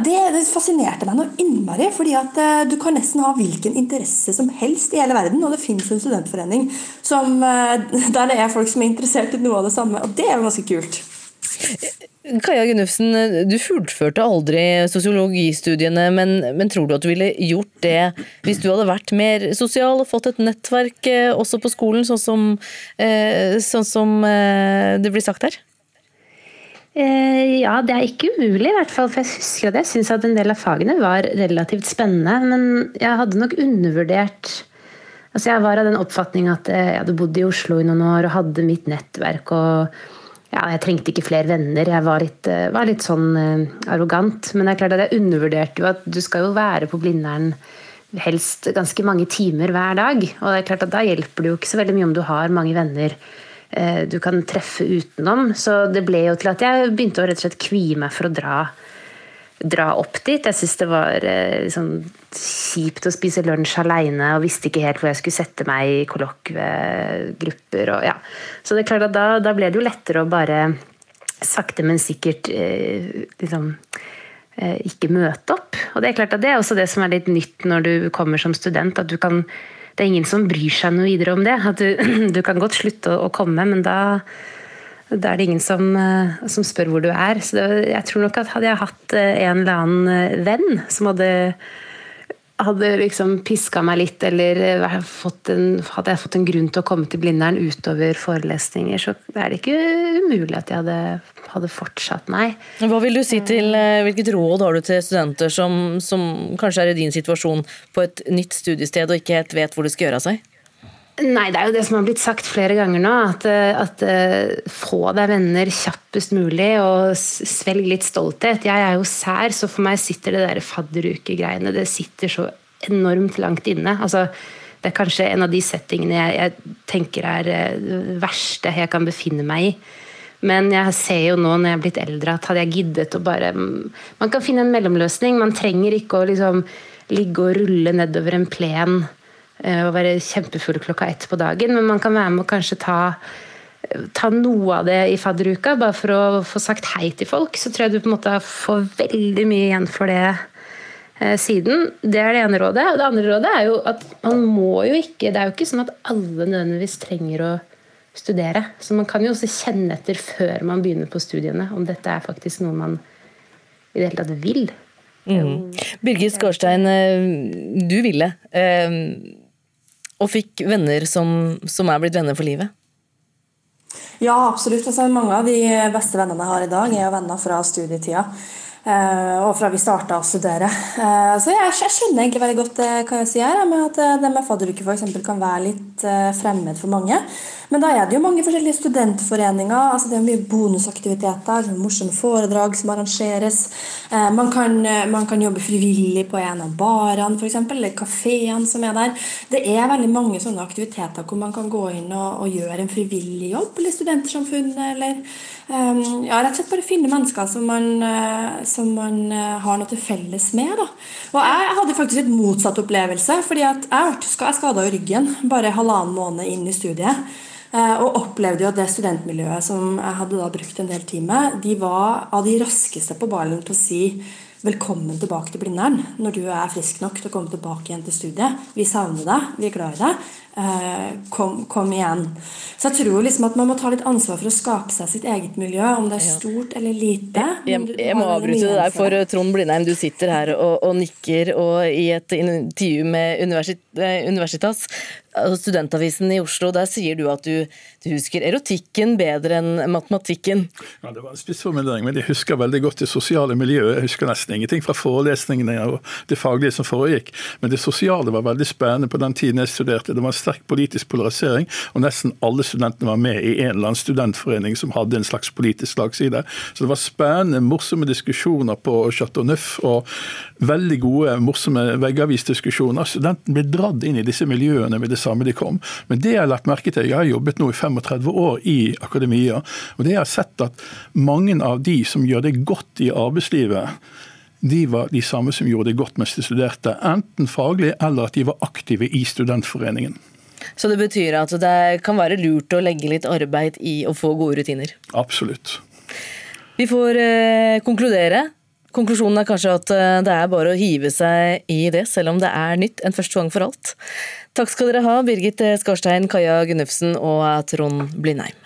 Det, det fascinerte meg noe innmari, fordi at du kan nesten ha hvilken interesse som helst i hele verden, og det finnes en studentforening som, der det er folk som er interessert i noe av det samme, og det er jo ganske kult. Kaja Gunnufsen, du fullførte aldri sosiologistudiene, men, men, tror du at du ville gjort det hvis du hadde vært mer sosial og fått et nettverk også på skolen, sånn som, sånn som det blir sagt her? Ja, det er ikke umulig, i hvert fall. For jeg husker at jeg syns at en del av fagene var relativt spennende. Men jeg hadde nok undervurdert Altså, jeg var av den oppfatning at jeg hadde bodd i Oslo i noen år og hadde mitt nettverk. og ja, jeg trengte ikke flere venner. Jeg var litt, var litt sånn uh, arrogant. Men det er klart at jeg undervurderte jo at du skal jo være på Blindern helst ganske mange timer hver dag. Og det er klart at da hjelper det jo ikke så veldig mye om du har mange venner eh, du kan treffe utenom. Så det ble jo til at jeg begynte å rett og slett kvie meg for å dra, dra opp dit. Jeg syntes det var eh, liksom, kjipt å spise lunsj alene og visste ikke helt hvor jeg skulle sette meg i kollokviegrupper. Ja. Så det er klart at da, da, ble det jo lettere å bare sakte, men sikkert eh, liksom ikke møte opp. Og Det er klart at det er også det som er litt nytt når du kommer som student. at du kan det er ingen som bryr seg noe videre om det. At du, du kan godt slutte å, å komme, men da, da, er det ingen som, eh, som, spør hvor du er. Så det, jeg tror nok at hadde jeg hatt eh, en eller annen eh, venn som hadde hadde liksom piska meg litt, eller en, hadde jeg fått en grunn til å komme til Blindern utover forelesninger, så er det ikke umulig at jeg hadde, hadde fortsatt, nei. Hva vil du si til, Hvilket råd har du til studenter som, som kanskje er i din situasjon på et nytt studiested og ikke helt vet hvor det skal gjøre av seg? Nei, det er jo det som har blitt sagt flere ganger nå. At, eh, at uh, få deg venner kjappest mulig, og svelg litt stolthet. Jeg er jo sær, så for meg sitter det der fadderukegreiene det sitter så enormt langt inne. Altså, det er kanskje en av de settingene jeg, jeg tenker er det uh, verste jeg kan befinne meg i. Men jeg ser jo nå når jeg er blitt eldre, at hadde jeg giddet å bare Man kan finne en mellomløsning. Man trenger ikke å liksom ligge og rulle nedover en plen Eh, å være kjempefull klokka ett på dagen, men man kan være med og kanskje ta, ta noe av det i fadderuka, bare for å få sagt hei til folk. Så tror jeg du på en måte får veldig mye igjen for det eh, siden. Det er det ene rådet. Og det andre rådet er jo at man må jo ikke Det er jo ikke sånn at alle nødvendigvis trenger å studere. Så man kan jo også kjenne etter før man begynner på studiene, om dette er faktisk noe man i det hele tatt vil. Mm. Birgit Skårstein, eh, du ville og fikk venner som, som er blitt venner for livet? Ja, absolutt. Altså, mange av de beste vennene jeg har i dag, er venner fra studietida. Eh, og fra vi starta å studere. Eh, så jeg, skjønner egentlig veldig godt det hva jeg sier, med at det med fadderuke f.eks. kan være litt fremmed for mange. Men da er det jo mange forskjellige studentforeninger. altså Det er mye bonusaktiviteter, morsomme foredrag som arrangeres. Man kan, man kan jobbe frivillig på en av barene f.eks., eller kafeene som er der. Det er veldig mange sånne aktiviteter hvor man kan gå inn og, og gjøre en frivillig jobb, eller Studentersamfunnet, eller ja, rett og slett bare finne mennesker som man som man eh, har noe til felles med. Da. Og jeg hadde faktisk et motsatt opplevelse. fordi at jeg, skada ryggen bare halvannen måned inn i studiet. Eh, og opplevde jo at det studentmiljøet som jeg hadde da brukt en del tid med, de var av de raskeste på ballen til å si velkommen tilbake til Blindern når du er frisk nok til å komme tilbake igjen til studiet. Vi savner deg, vi er glad i deg. Eh, kom, kom, igjen. Så jeg tror liksom at man må ta litt ansvar for å skape seg sitt eget miljø, om det er stort eller lite. Jeg, jeg må avbryte det der for Trond Blindheim, du sitter her og, og nikker og i et intervju med eh, Universitas, altså studentavisen i Oslo, der sier du at du, du husker erotikken bedre enn matematikken. Ja, Det var en spissformulering, men jeg husker veldig godt det sosiale miljøet. Jeg husker nesten ingenting fra forelesningene og det faglige som foregikk, men det sosiale var veldig spennende på den tiden jeg studerte. Det var en sterk politisk polarisering, og nesten alle studentene var med i en eller annen studentforening som hadde en slags politisk slagside. Så det var spennende, morsomme diskusjoner på Chateau Neuf, og veldig gode, morsomme veggavisdiskusjoner. Studentene ble dratt inn i disse miljøene med det samme de kom. Men det jeg har lagt merke til, jeg har jobbet nå i 35 år i akademia, og det jeg har sett at mange av de som gjør det godt i arbeidslivet, de var de samme som gjorde det godt mens de studerte. Enten faglig eller at de var aktive i studentforeningen. Så det betyr at det kan være lurt å legge litt arbeid i å få gode rutiner? Absolutt. Vi får eh, konkludere. Konklusjonen er kanskje at eh, det er bare å hive seg i det, selv om det er nytt en første gang for alt. Takk skal dere ha, Birgit Skarstein, Kaja Gunnufsen og Trond Blindheim.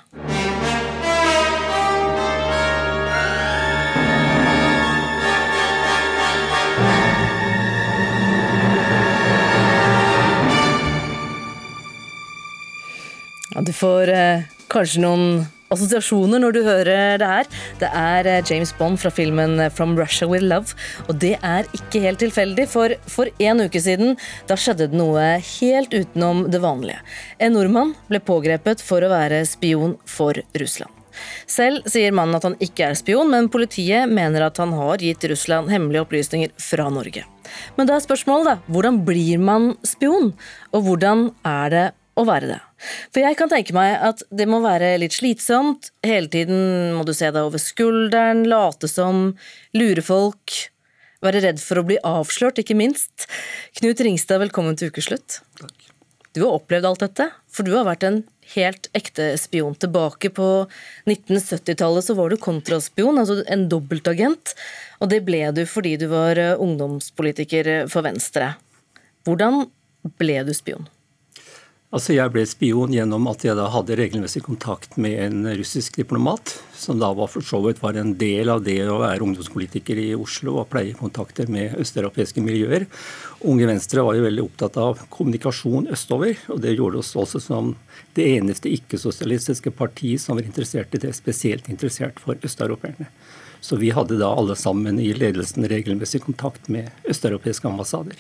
Ja, du får eh, kanskje noen assosiasjoner når du hører det her. Det er eh, James Bond fra filmen eh, From Russia With Love. Og det er ikke helt tilfeldig, for for en uke siden da skjedde det noe helt utenom det vanlige. En nordmann ble pågrepet for å være spion for Russland. Selv sier mannen at han ikke er spion, men politiet mener at han har gitt Russland hemmelige opplysninger fra Norge. Men da er spørsmålet, da. Hvordan blir man spion? Og hvordan er det å være det. For jeg kan tenke meg at det må være litt slitsomt. Hele tiden må du se deg over skulderen, late som, lure folk. Være redd for å bli avslørt, ikke minst. Knut Ringstad, velkommen til ukeslutt. Takk. Du har opplevd alt dette, for du har vært en helt ekte spion. Tilbake på 1970-tallet så var du kontraspion, altså en dobbeltagent. Og det ble du fordi du var eh, ungdomspolitiker for Venstre. Hvordan ble du spion? Altså Jeg ble spion gjennom at jeg da hadde regelmessig kontakt med en russisk diplomat, som da var for så vidt var en del av det å være ungdomspolitiker i Oslo og pleie kontakter med østeuropeiske miljøer. Unge Venstre var jo veldig opptatt av kommunikasjon østover, og det gjorde oss også som det eneste ikke-sosialistiske parti som var interessert i det, spesielt interessert for østeuropeerne. Så vi hadde da alle sammen i ledelsen regelmessig kontakt med østeuropeiske ambassader.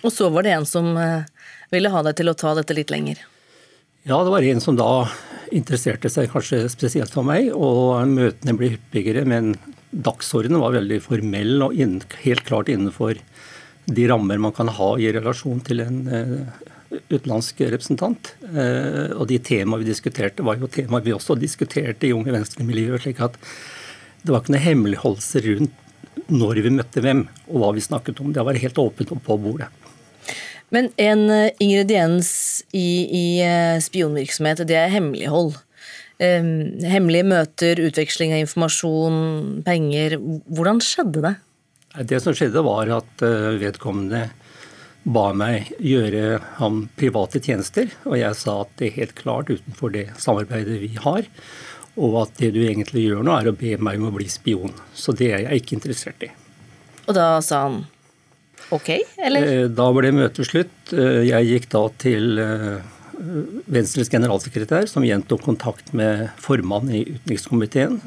Og så var det en som eh, ville ha deg til å ta dette litt lenger? Ja, det var en som da interesserte seg kanskje spesielt for meg, og møtene ble hyppigere. Men dagsordenen var veldig formell og inn, helt klart innenfor de rammer man kan ha i relasjon til en uh, utenlandsk representant. Uh, og de temaene vi diskuterte, var jo temaer vi også diskuterte i Unge Venstre-miljøet. slik at det var ikke noe hemmeligholdelse rundt når vi møtte hvem, og hva vi snakket om. Det var helt åpent på bordet. Men en eh, ingrediens i, i eh, spionvirksomhet, det er hemmelighold. Hemmelige møter, utveksling av informasjon, penger. Hvordan skjedde det? Det som skjedde, var at eh, vedkommende ba meg gjøre ham private tjenester. Og jeg sa at det er helt klart utenfor det samarbeidet vi har. Og at det du egentlig gjør nå, er å be meg om å bli spion. Så det er jeg ikke interessert i. Og da sa han ok, eller? Eh, da ble møtet slutt. Eh, jeg gikk da til eh, Venstres generalsekretær, som igjen tok kontakt med formannen i utenrikskomiteen,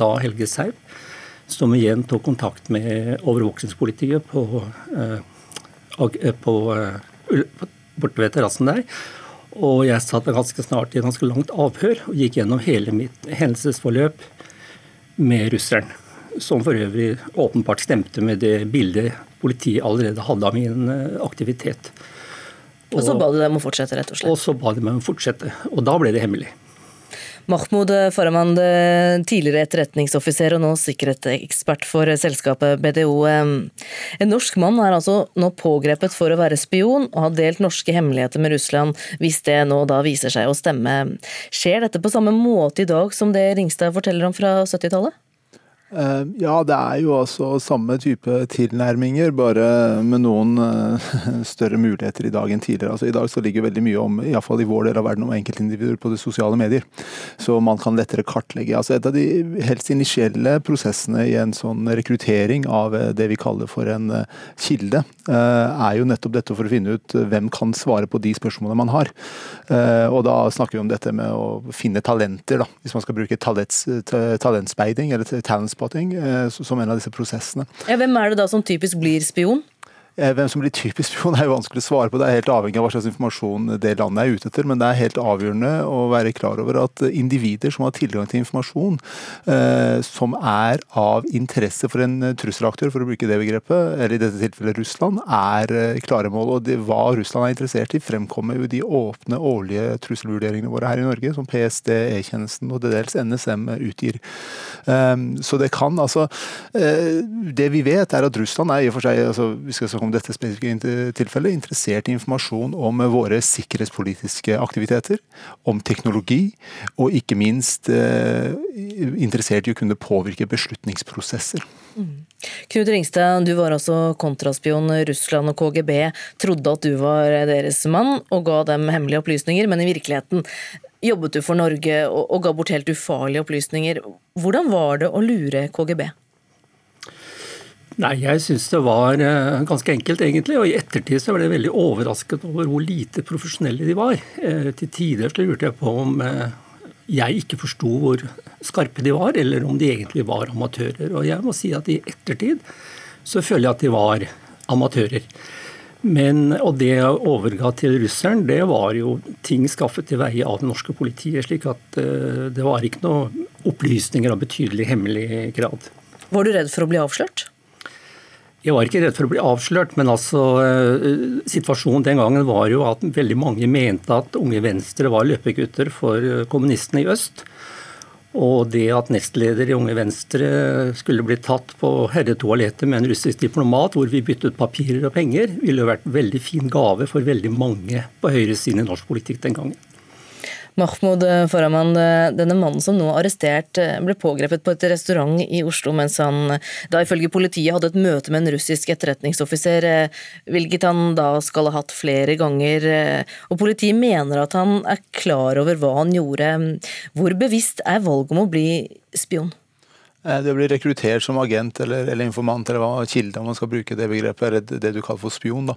da Helge Seip, som igjen tok kontakt med overvåkningspolitiet på, på, borte ved terrassen der. Og jeg satt ganske snart i ganske langt avhør og gikk gjennom hele mitt hendelsesforløp med russeren som for øvrig åpenbart stemte med det bildet politiet allerede hadde av min eh, aktivitet. Og, og så ba du dem å fortsette, rett og slett? Og så ba de meg om å fortsette. Og da ble det hemmelig. Mahmoud Farahmand, tidligere etterretningsoffiser og nå sikkerhetsekspert for selskapet BDO. En norsk mann er altså nå pågrepet for å være spion og har delt norske hemmeligheter med Russland, hvis det nå da viser seg å stemme. Skjer dette på samme måte i dag som det Ringstad forteller om fra 70-tallet? Eh, ja, det er jo altså samme type tilnærminger, bare med noen eh, større muligheter i dag enn tidligere. Altså I dag så ligger veldig mye om, iallfall i vår del av verden, om enkeltindivider på de sosiale medier. Så man kan lettere kartlegge. Altså Et av de helst initielle prosessene i en sånn rekruttering av eh, det vi kaller for en kilde, er jo nettopp dette for å finne ut hvem kan svare på de spørsmålene man har. Og da snakker vi om dette med å finne talenter, da, hvis man skal bruke talents, talentspeiding eller talent Trainspotting ting som en av disse prosessene. Ja, hvem er det da som typisk blir spion? Eh, hvem som blir typisk spion er jo vanskelig å svare på. Det er helt avhengig av hva slags informasjon det landet er ute etter. Men det er helt avgjørende å være klar over at individer som har tilgang til informasjon eh, som er av interesse for en trusselaktør, for å bruke det begrepet, eller i dette tilfellet Russland, er eh, klare mål. Og det, hva Russland er interessert i, fremkommer jo de åpne årlige trusselvurderingene våre her i Norge, som PST, E-tjenesten og til dels NSM utgir. Um, så det kan altså eh, Det vi vet, er at Russland er i og for seg altså, vi skal snakke om dette spesifikke tilfellet, interessert i informasjon om våre sikkerhetspolitiske aktiviteter, om teknologi, og ikke minst eh, interessert i å kunne påvirke beslutningsprosesser. Mm. Knut Ringstad, du var altså kontraspion. Russland og KGB trodde at du var deres mann og ga dem hemmelige opplysninger, men i virkeligheten jobbet du for Norge og ga bort helt ufarlige opplysninger. Hvordan var det å lure KGB? Nei, jeg syns det var uh, ganske enkelt, egentlig. Og i ettertid så ble jeg veldig overrasket over hvor lite profesjonelle de var. Uh, til tider så lurte jeg på om uh, jeg ikke forsto hvor skarpe de var, eller om de egentlig var amatører. Og jeg må si at i ettertid så føler jeg at de var amatører. Men, og det jeg overga til russeren, det var jo ting skaffet til veie av det norske politiet. slik at det var ikke noe opplysninger av betydelig hemmelig grad. Var du redd for å bli avslørt? Jeg var ikke redd for å bli avslørt, men altså, situasjonen den gangen var jo at veldig mange mente at Unge Venstre var løpegutter for kommunistene i øst. Og det at nestleder i Unge Venstre skulle bli tatt på herretoalettet med en russisk diplomat hvor vi byttet papirer og penger, ville jo vært en veldig fin gave for veldig mange på høyresiden i norsk politikk den gangen. Mahmoud Farahman, denne mannen som nå er arrestert, ble pågrepet på et restaurant i Oslo mens han da ifølge politiet hadde et møte med en russisk etterretningsoffiser, hvilket han da skal ha hatt flere ganger. Og politiet mener at han er klar over hva han gjorde. Hvor bevisst er valget om å bli spion? Eh, det å bli rekruttert som agent eller, eller, informant, eller hva kilde, om man skal bruke det begrepet, eller det du kaller for spion, da,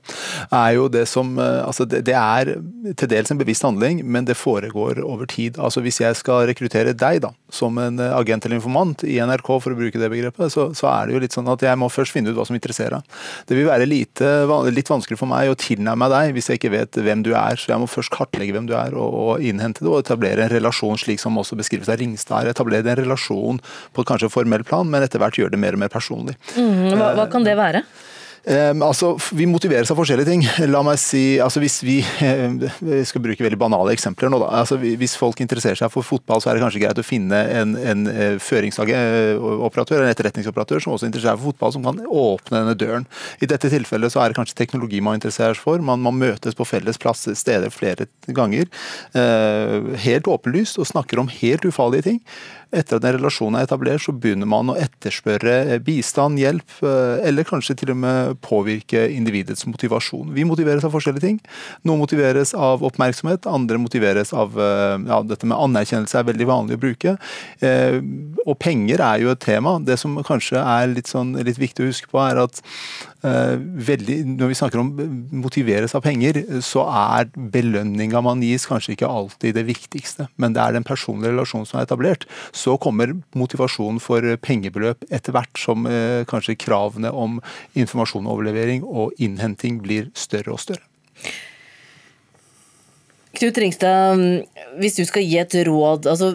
er jo det som eh, Altså, det, det, er til dels en bevisst handling, men det foregår over tid. Altså, hvis jeg skal rekruttere deg, da, som en eh, agent eller informant i NRK, for å bruke det begrepet, så, så er det jo litt sånn at jeg må først finne ut hva som interesserer deg. Det vil være lite, litt vanskelig for meg å tilnærme deg hvis jeg ikke vet hvem du er, så jeg må først kartlegge hvem du er, og, og innhente det, og etablere en relasjon, slik som også beskrives av Ringstad. Etablere en relasjon på kanskje formell plan, men etter hvert gjør det mer og mer personlig. Mm, hva, hva kan det være? Um, altså, Vi motiveres av forskjellige ting. La meg si, altså Hvis vi Vi skal bruke veldig banale eksempler nå. da, altså Hvis folk interesserer seg for fotball, så er det kanskje greit å finne en, en eh, føringsoperatør, en etterretningsoperatør som også interesserer seg for fotball, som kan åpne denne døren. I dette tilfellet så er det kanskje teknologi man interesserer seg for. Man, man møtes på felles plass, steder flere ganger. Uh, helt åpenlyst og snakker om helt ufarlige ting. Etter at en relasjon er etablert, så begynner man å etterspørre bistand, hjelp, eller kanskje til og med påvirke individets motivasjon. Vi motiveres av forskjellige ting. Noen motiveres av oppmerksomhet, andre motiveres av ja, dette med anerkjennelse er veldig vanlig å bruke. Eh, og penger er jo et tema. Det som kanskje er litt, sånn, litt viktig å huske på, er at eh, veldig, når vi snakker om motiveres av penger, så er belønninga man gis kanskje ikke alltid det viktigste, men det er den personlige relasjonen som er etablert. Så kommer motivasjonen for pengebeløp etter hvert som eh, kanskje kravene om informasjon overlevering og innhenting blir større og større. Knut Ringstad, hvis du skal gi et råd altså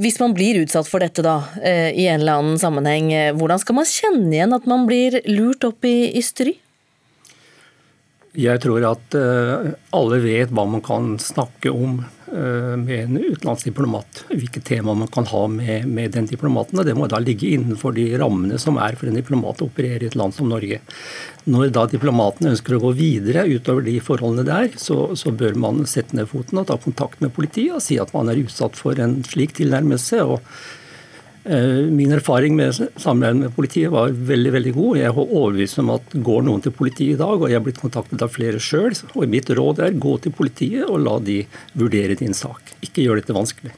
hvis man blir utsatt for dette da, eh, i en eller annen sammenheng, eh, hvordan skal man kjenne igjen at man blir lurt opp i, i stry? Jeg tror at uh, alle vet hva man kan snakke om uh, med en utenlandsdiplomat. Hvilke tema man kan ha med, med, den diplomaten. og Det må da ligge innenfor de rammene som er for en diplomat å operere i et land som Norge. Når da diplomaten ønsker å gå videre utover de forholdene der, så, så bør man sette ned foten og ta kontakt med politiet og si at man er utsatt for en slik tilnærmelse. og Eh, min erfaring med samarbeidet med politiet var veldig veldig god. Jeg er overbevist om at går noen til politiet i dag, og jeg er blitt kontaktet av flere sjøl, og mitt råd er gå til politiet og la de vurdere din sak. Ikke gjør dette vanskelig.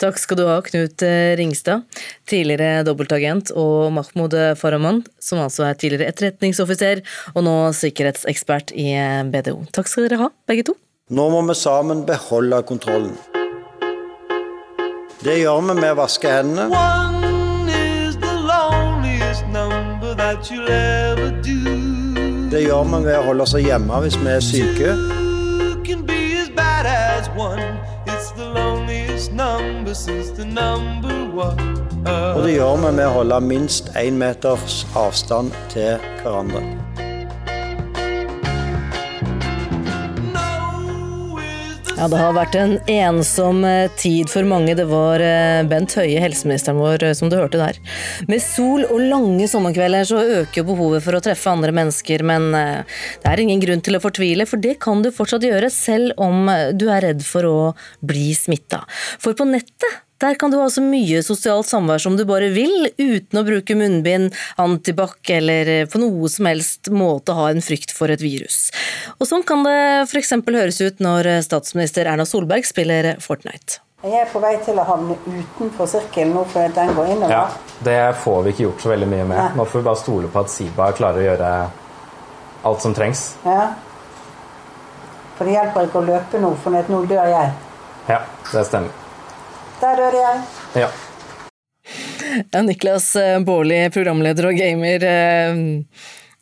Takk skal du ha, Knut eh, Ringstad, tidligere dobbeltagent, og Mahmoud Farahman, som altså er tidligere etterretningsoffiser og nå sikkerhetsekspert i eh, BDO. Takk skal dere ha, begge to. Nå må vi sammen beholde kontrollen. Det gjør vi med å vaske hendene. Det gjør vi ved å holde oss hjemme hvis vi er syke. Og det gjør vi med å holde minst én meters avstand til hverandre. Ja, Det har vært en ensom eh, tid for mange. Det var eh, Bent Høie, helseministeren vår, eh, som du hørte der. Med sol og lange sommerkvelder så øker behovet for å treffe andre mennesker, men det er ingen grunn til å fortvile, for det kan du fortsatt gjøre selv om du er redd for å bli smitta. For på nettet der kan du ha så mye sosialt samvær som du bare vil, uten å bruke munnbind, antibac eller på noe som helst måte ha en frykt for et virus. Og sånn kan det f.eks. høres ut når statsminister Erna Solberg spiller Fortnite. Jeg er på vei til å havne utenfor sirkelen nå, for den går innover. Ja, Det får vi ikke gjort så veldig mye med. Nei. Nå får vi bare stole på at Siba klarer å gjøre alt som trengs. Ja. For det hjelper ikke å løpe nå, for nå dør jeg. Ja, det stemmer. Der dør jeg. Ja. ja Niklas eh, Baarli, programleder og gamer.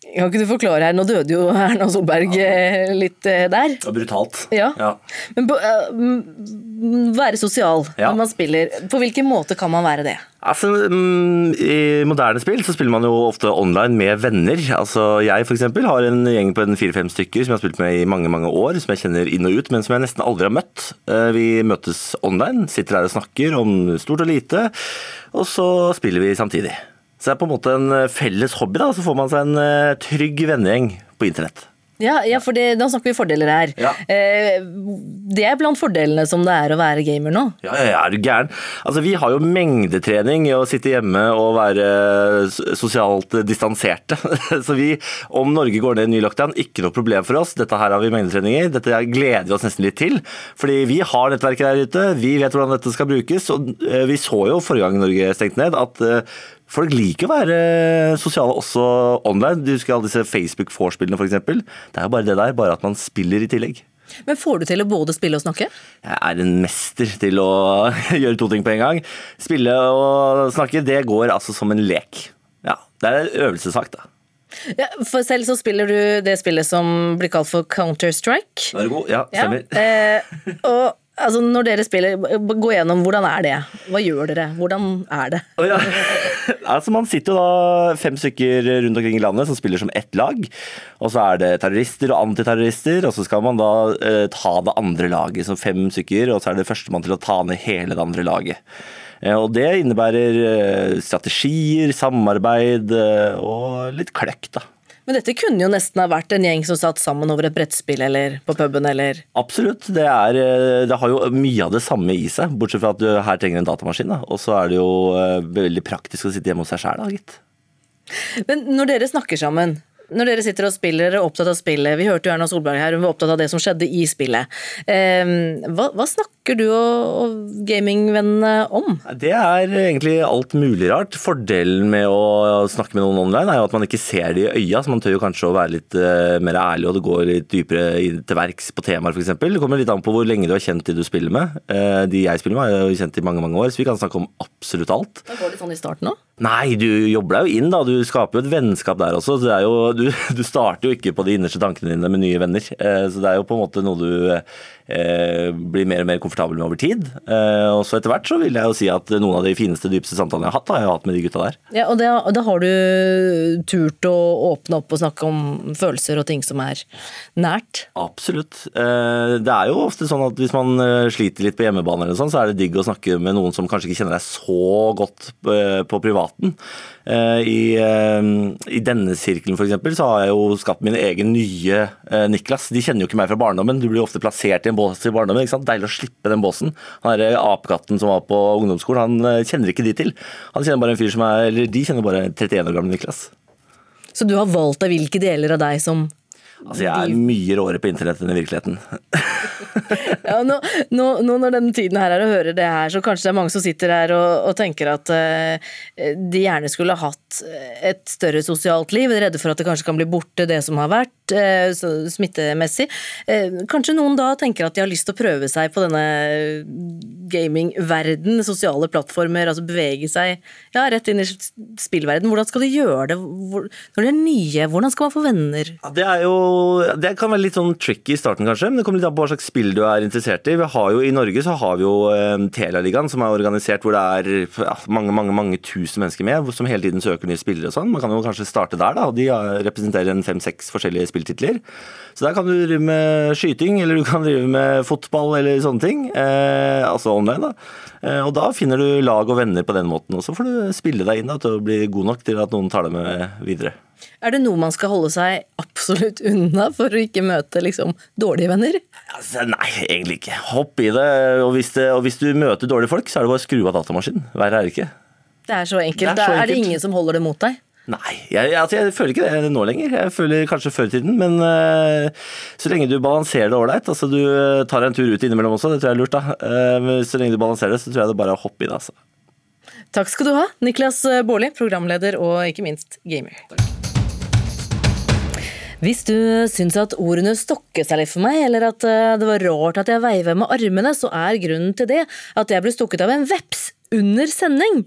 Eh, Kan ikke du forklare her, nå døde jo Erna Solberg ja. litt eh, der. Og brutalt. Ja. Ja. Men eh, mm, være sosial Ja. når man spiller, på hvilken måte kan man være det? Altså, mm, I moderne spill så spiller man jo ofte online med venner. Altså, Jeg eksempel, har en gjeng på fire-fem stykker som jeg har spilt med i mange mange år, som jeg kjenner inn og ut, men som jeg nesten aldri har møtt. Eh, Vi møtes online, sitter her og snakker om stort og lite, og så spiller vi samtidig. Så det er på en måte en eh, felles hobby, da, så får man seg en eh, trygg vennegjeng på internett. Ja, ja for det, da snakker vi fordeler her. Ja. Eh, det er blant fordelene som det er å være gamer nå. Ja, ja, er du gæren? Altså, vi har jo mengdetrening i å sitte hjemme og være sosialt distanserte. Så vi, om Norge går ned i ny lockdown, ikke noe problem for oss. Dette her har vi mengdetrening i. Dette gleder vi oss nesten litt til. Fordi vi har nettverket der ute, vi vet hvordan dette skal brukes. Og eh, vi så jo forrige gang Norge stengte ned at eh, Folk liker å være sosiale også online. Du husker alle disse Facebook vorspillene f.eks. Det er jo bare det der, bare at man spiller i tillegg. Men får du til å både spille og snakke? Jeg er en mester til å gjøre to ting på en gang. Spille og snakke, det går altså som en lek. Ja, Det er en øvelsessak, da. Ja, for selv så spiller du det spillet som blir kalt for Counter-Strike. Er? Ja, Ja, stemmer. eh, og altså, når dere spiller, gå gjennom hvordan er det? Hva gjør dere? Hvordan er det? Oh, ja. altså, man sitter jo da fem stykker rundt omkring i landet som spiller som ett lag. Og så er det terrorister og antiterrorister, og så skal man da eh, ta det andre laget. som fem stykker, og så er det førstemann til å ta ned hele det andre laget. Eh, og det innebærer eh, strategier, samarbeid eh, og litt kløkk, da. Men dette kunne jo nesten ha vært en gjeng som satt sammen over et brettspill eller på puben eller Absolutt. Det, er, eh, det har jo mye av det samme i seg, bortsett fra at du her trenger en datamaskin. da. Og så er det jo eh, veldig praktisk å sitte hjemme hos seg sjæl, da, gitt. Men når dere snakker sammen, når dere sitter og spiller, dere er opptatt av spillet Vi hørte jo Erna Solberg her, hun var opptatt av det som skjedde i spillet. Eh, hva, hva snakker du og, og gamingvennene om? Det er egentlig alt mulig rart. Fordelen med å snakke med noen online er jo at man ikke ser det i øya, så man tør jo kanskje å være litt eh, mer ærlig og det går litt dypere i- til verks på temaer f.eks. Det kommer litt an på hvor lenge du har kjent de du spiller med. Eh, de jeg spiller med, har jeg kjent i mange mange år, så vi kan snakke om absolutt alt. Da går det sånn i starten òg? Nei, du jobber deg jo inn, da. Du skaper jo et vennskap der også. Så det er jo, du, du starter jo ikke på de innerste tankene dine med nye venner. Eh, Så det er jo på en måte noe du eh, blir mer og mer komfortabel med over tid. Eh, Og så etter hvert så vil jeg jo si at noen av de fineste, dypeste samtalene jeg har hatt, har jeg hatt med de gutta der. Ja, og da, har du turt å åpne opp og snakke om følelser og ting som er nært? Absolutt. Eh, Det er jo ofte sånn at hvis man eh, sliter litt på hjemmebane, eller sånn, så er det digg å snakke med noen som kanskje ikke kjenner deg så godt på på privaten. Eh, I, eh, I denne sirkelen for eksempel, så har jeg jo skapt min egen nye eh, Niklas. De kjenner jo ikke meg fra barndommen. Du blir ofte plassert i en bås i barndommen. ikke sant? Deilig å slippe den båsen. Han apekatten som var på ungdomsskolen, han kjenner ikke de til. Han kjenner bare en fyr som er Eller de kjenner bare 31 år gamle Niklas. Så du har valgt deg hvilke deler av deg som Altså, jeg er mye råere på internett enn i virkeligheten. ja, nå, nå, nå når denne tiden her er å høre det her, så kanskje det er mange som sitter her og, og tenker at uh, de gjerne skulle hatt et større sosialt liv, er redde for at det kanskje kan bli borte det som har vært uh, smittemessig. Uh, kanskje noen da tenker at de har lyst til å prøve seg på denne gamingverden, sosiale plattformer, altså bevege seg ja, rett inn i spillverden. Hvordan skal de gjøre det Hvor, når de er nye? Hvordan skal man få venner? Ja, Det er jo, det kan være litt sånn tricky i starten, kanskje, men det kommer litt an på hva slags spill du er interessert i. Vi har jo, I Norge så har vi jo eh, Telialigaen, som er organisert hvor det er ja, mange mange, mange tusen mennesker med, som hele tiden søker nye spillere og sånn. Man kan jo kanskje starte der, da. og De representerer en fem-seks forskjellige spilltitler. Så der kan du drive med skyting, eller du kan drive med fotball eller sånne ting. Eh, altså online, da. Eh, og da finner du lag og venner på den måten, og så får du spille deg inn da, til å bli god nok til at noen tar deg med videre. Er det noe man skal holde seg absolutt unna for å ikke møte liksom dårlige venner? Altså, nei, egentlig ikke. Hopp i det. Og hvis, det, og hvis du møter dårlige folk, så er det bare å skru av datamaskinen. Verre er det ikke. Det er så enkelt. Det er Da er det ingen som holder det mot deg? Nei, jeg, altså, jeg føler ikke det nå lenger. Jeg føler kanskje før i tiden, men uh, så lenge du balanserer det ålreit altså Du eh, tar en tur ut innimellom også, det tror jeg er lurt. da. Uh, men så lenge du balanserer det, så tror jeg det bare er å hoppe i det. altså. Takk skal du ha, Niklas Baarli, programleder og ikke minst gamer. Hvis du syns at ordene stokket seg litt for meg, eller at det var rart at jeg veiver med armene, så er grunnen til det at jeg ble stukket av en veps under sending.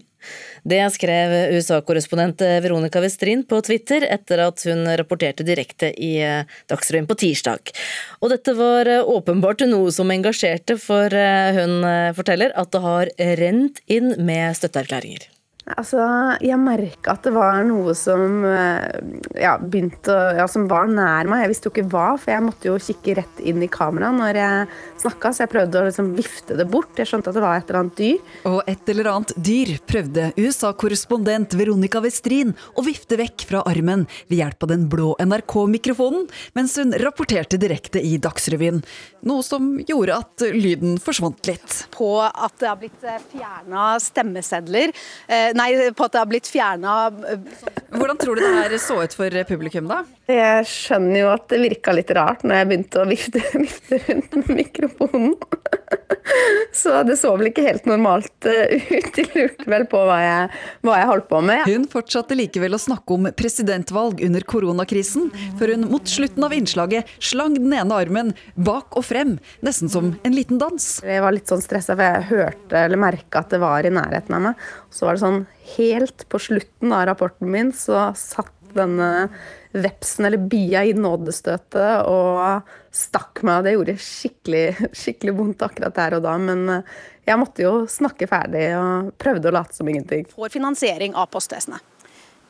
Det skrev USA-korrespondent Veronica Westrin på Twitter etter at hun rapporterte direkte i eh, Dagsrevyen på tirsdag. Og dette var eh, åpenbart noe som engasjerte, for eh, hun forteller at det har rent inn med støtteerklæringer. Altså, jeg merka at det var noe som ja, begynte ja, som var nær meg. Jeg visste jo ikke hva, for jeg måtte jo kikke rett inn i kameraet når jeg snakka, så jeg prøvde å liksom vifte det bort. Jeg skjønte at det var et eller annet dyr. Og et eller annet dyr prøvde USA-korrespondent Veronica Westrin å vifte vekk fra armen ved hjelp av den blå NRK-mikrofonen, mens hun rapporterte direkte i Dagsrevyen. Noe som gjorde at lyden forsvant litt. På at det har blitt eh, fjerna stemmesedler. Eh, nei, på at det har blitt fjerna eh, Hvordan tror du det her så ut for publikum, da? Jeg skjønner jo at det virka litt rart når jeg begynte å vifte, vifte rundt med mikrofonen. Så det så vel ikke helt normalt eh, ut. De lurte vel på hva jeg, hva jeg, holdt på med. Hun fortsatte likevel å snakke om presidentvalg under koronakrisen, før hun mot slutten av innslaget slang den ene armen bak og frem, nesten som en liten dans. Jeg var litt sånn stressa, for jeg hørte eller merka at det var i nærheten av meg. Så var det sånn helt på slutten av rapporten min, så satt denne vepsen eller bia i nådestøtet og stakk meg. og Det gjorde skikkelig, skikkelig vondt akkurat der og da, men eh, jeg måtte jo snakke ferdig og prøvde å late som ingenting. For finansiering av postvesenet.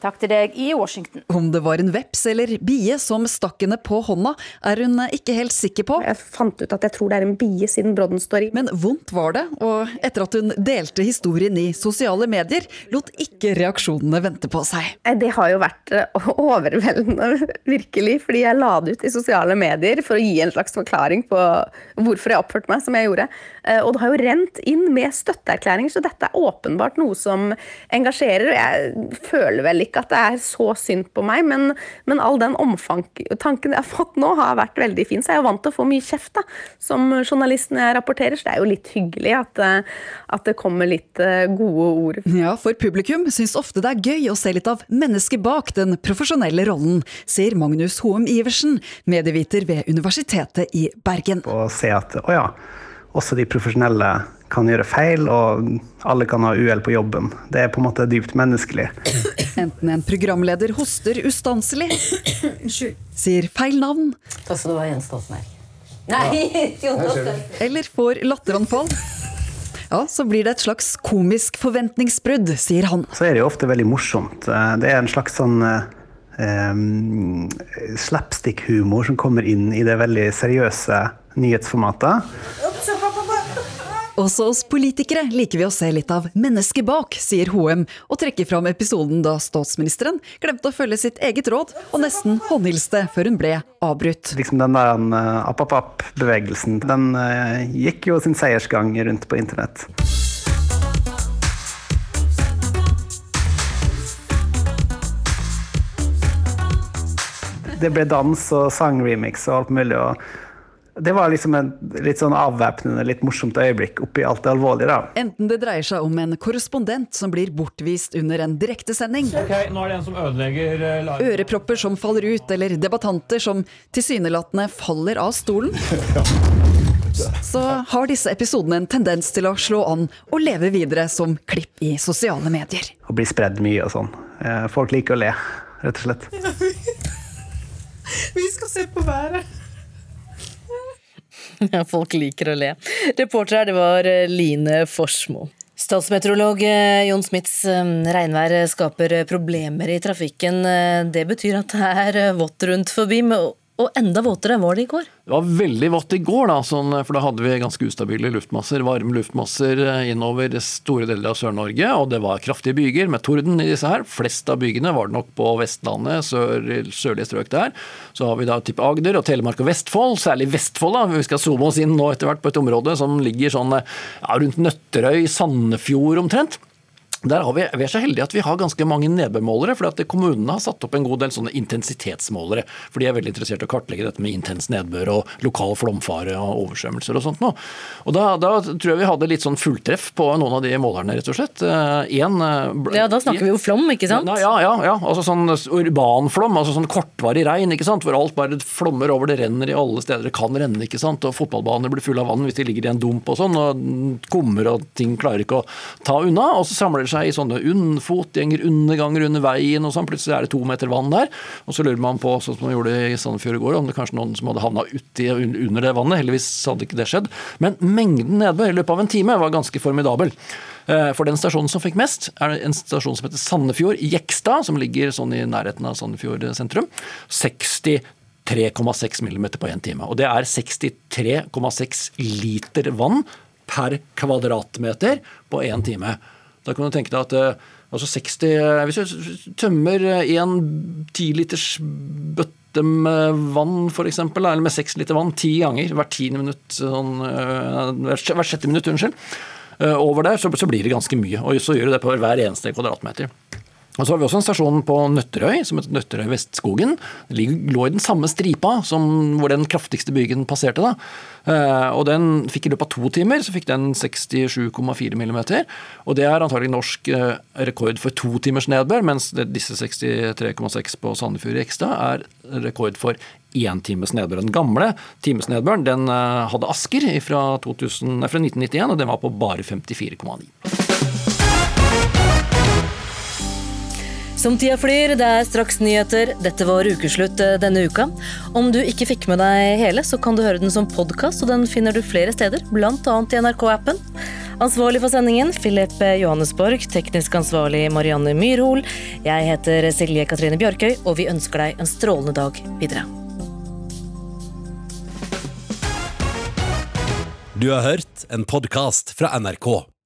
Takk til deg i Washington. Om det var en veps eller bie som stakk henne på hånda, er hun ikke helt sikker på. Jeg fant ut at jeg tror det er en bie, siden brodden står i. Men vondt var det, og etter at hun delte historien i sosiale medier, lot ikke reaksjonene vente på seg. Det har jo vært eh, overveldende, virkelig, fordi jeg la det ut i sosiale medier for å gi en slags forklaring på hvorfor jeg oppførte meg som jeg gjorde. Eh, og det har jo rent inn med støtteerklæringer, så dette er åpenbart noe som engasjerer. og Jeg føler vel ikke at det er så synd på meg, men, men all den omfangstanken jeg har fått nå, har vært veldig fin. Så jeg er vant til å få mye kjeft da, som journalist når jeg rapporterer, så det er jo litt hyggelig at, eh, at det kommer litt eh, gode ord. Ja, for publikum syns ofte det er gøy å se litt av mennesket bak den profesjonelle rollen, sier Magnus Hoem Iversen, medieviter ved Universitetet i Bergen. Og se at å ja, også de profesjonelle kan gjøre feil, og alle kan ha uhell på jobben. Det er på en måte dypt menneskelig. Enten en programleder hoster ustanselig, sier feil navn Takk skal du ha, Jens Stoltenberg. Nei, Eller får latteranfall. Ja, så blir det et slags komisk forventningsbrudd, sier han. Så er det jo ofte veldig morsomt. Det er en slags sånn um, slapstick-humor som kommer inn i det veldig seriøse nyhetsformatet. Også oss politikere liker vi å se litt av mennesket bak, sier Hoem, og trekker fram episoden da statsministeren glemte å følge sitt eget råd og nesten håndhilste før hun ble avbrutt. Liksom den der uh, app-app-app-bevegelsen, den uh, gikk jo sin seiersgang rundt på internett. Det ble dans og sang-remix og alt mulig. og det var liksom en litt sånn avvæpnende, litt morsomt øyeblikk oppi alt det alvorlige. da. Enten det dreier seg om en korrespondent som blir bortvist under en direktesending, okay, nå er det en som ødelegger uh, ørepropper som faller ut, eller debattanter som tilsynelatende faller av stolen, så har disse episodene en tendens til å slå an og leve videre som klipp i sosiale medier. Og bli spredd mye og sånn. Eh, folk liker å le, rett og slett. Vi skal se på været. Ja, folk liker å le. Reporter her, det var eh, Line Forsmo. Statsmeteorolog eh, Jon Smiths eh, regnvær skaper problemer i trafikken. Det betyr at det er vått rundt forbi, og enda våtere var det i går? Det var veldig vått i går, da, sånn, for da hadde vi ganske ustabile luftmasser, varme luftmasser innover store deler av Sør-Norge. Og det var kraftige byger med torden i disse her. Flest av bygene var det nok på Vestlandet, sør, sørlige strøk der. Så har vi da type Agder og Telemark og Vestfold, særlig Vestfold. da, Vi skal zoome oss inn nå etter hvert på et område som ligger sånn ja, rundt Nøtterøy, Sandefjord omtrent. Der har vi, vi er så heldige at vi har ganske mange nedbørmålere, for kommunene har satt opp en god del sånne intensitetsmålere. For de er veldig interessert i å kartlegge dette med intens nedbør og lokal flomfare og oversvømmelser og sånt noe. Og da, da, tror jeg vi hadde litt sånn fulltreff på noen av de målerne, rett og slett. En, ja, da snakker vi jo flom, ikke sant? Ja, ja, ja. Altså sånn urbanflom, altså sånn kortvarig regn, ikke sant. Hvor alt bare flommer over, det renner i alle steder det kan renne, ikke sant. Og fotballbaner blir fulle av vann hvis de ligger i en dump og sånn, og kummer og ting klarer ikke å ta unna. Og så samler det seg i sånne fotgjenger, underganger under veien og sånn. Plutselig er det to meter vann der. Og så lurer man på, sånn som man gjorde i Sandefjord i går, om det kanskje noen som hadde havna uti under det vannet. Heldigvis hadde ikke det skjedd. Men mengden nedbør i løpet av en time var ganske formidabel. For den stasjonen som fikk mest, er en stasjon som heter Sandefjord Jekstad, som ligger sånn i nærheten av Sandefjord sentrum. 60 3,6 mm på én time. Og det er 63,6 liter vann per kvadratmeter på én time. Da kan du tenke deg at altså 60, Hvis du tømmer en tiliters bøtte med vann, f.eks., eller med seks liter vann ti ganger hvert tiende minutt, sånn, hvert sjette minutt, unnskyld, over der, så blir det ganske mye. Og så gjør du det på hver eneste kvadratmeter. Og så har vi også en stasjon på Nøtterøy, som heter Nøtterøy Vestskogen. Den lå i den samme stripa som hvor den kraftigste bygen passerte. da. Og den fikk i løpet av to timer så fikk den 67,4 mm. Og det er antagelig norsk rekord for to timers nedbør, mens disse 63,6 på Sandefjord i Ekstad er rekord for én times nedbør. Den gamle timesnedbøren den hadde Asker fra, 2000, fra 1991, og den var på bare 54,9. Som tida flyr, det er straks nyheter. Dette var ukeslutt denne uka. Om du ikke fikk med deg hele, så kan du høre den som podkast, og den finner du flere steder, bl.a. i NRK-appen. Ansvarlig for sendingen, Philip Johannesborg. Teknisk ansvarlig, Marianne Myrhol. Jeg heter Silje Katrine Bjørkøy, og vi ønsker deg en strålende dag videre. Du har hørt en podkast fra NRK.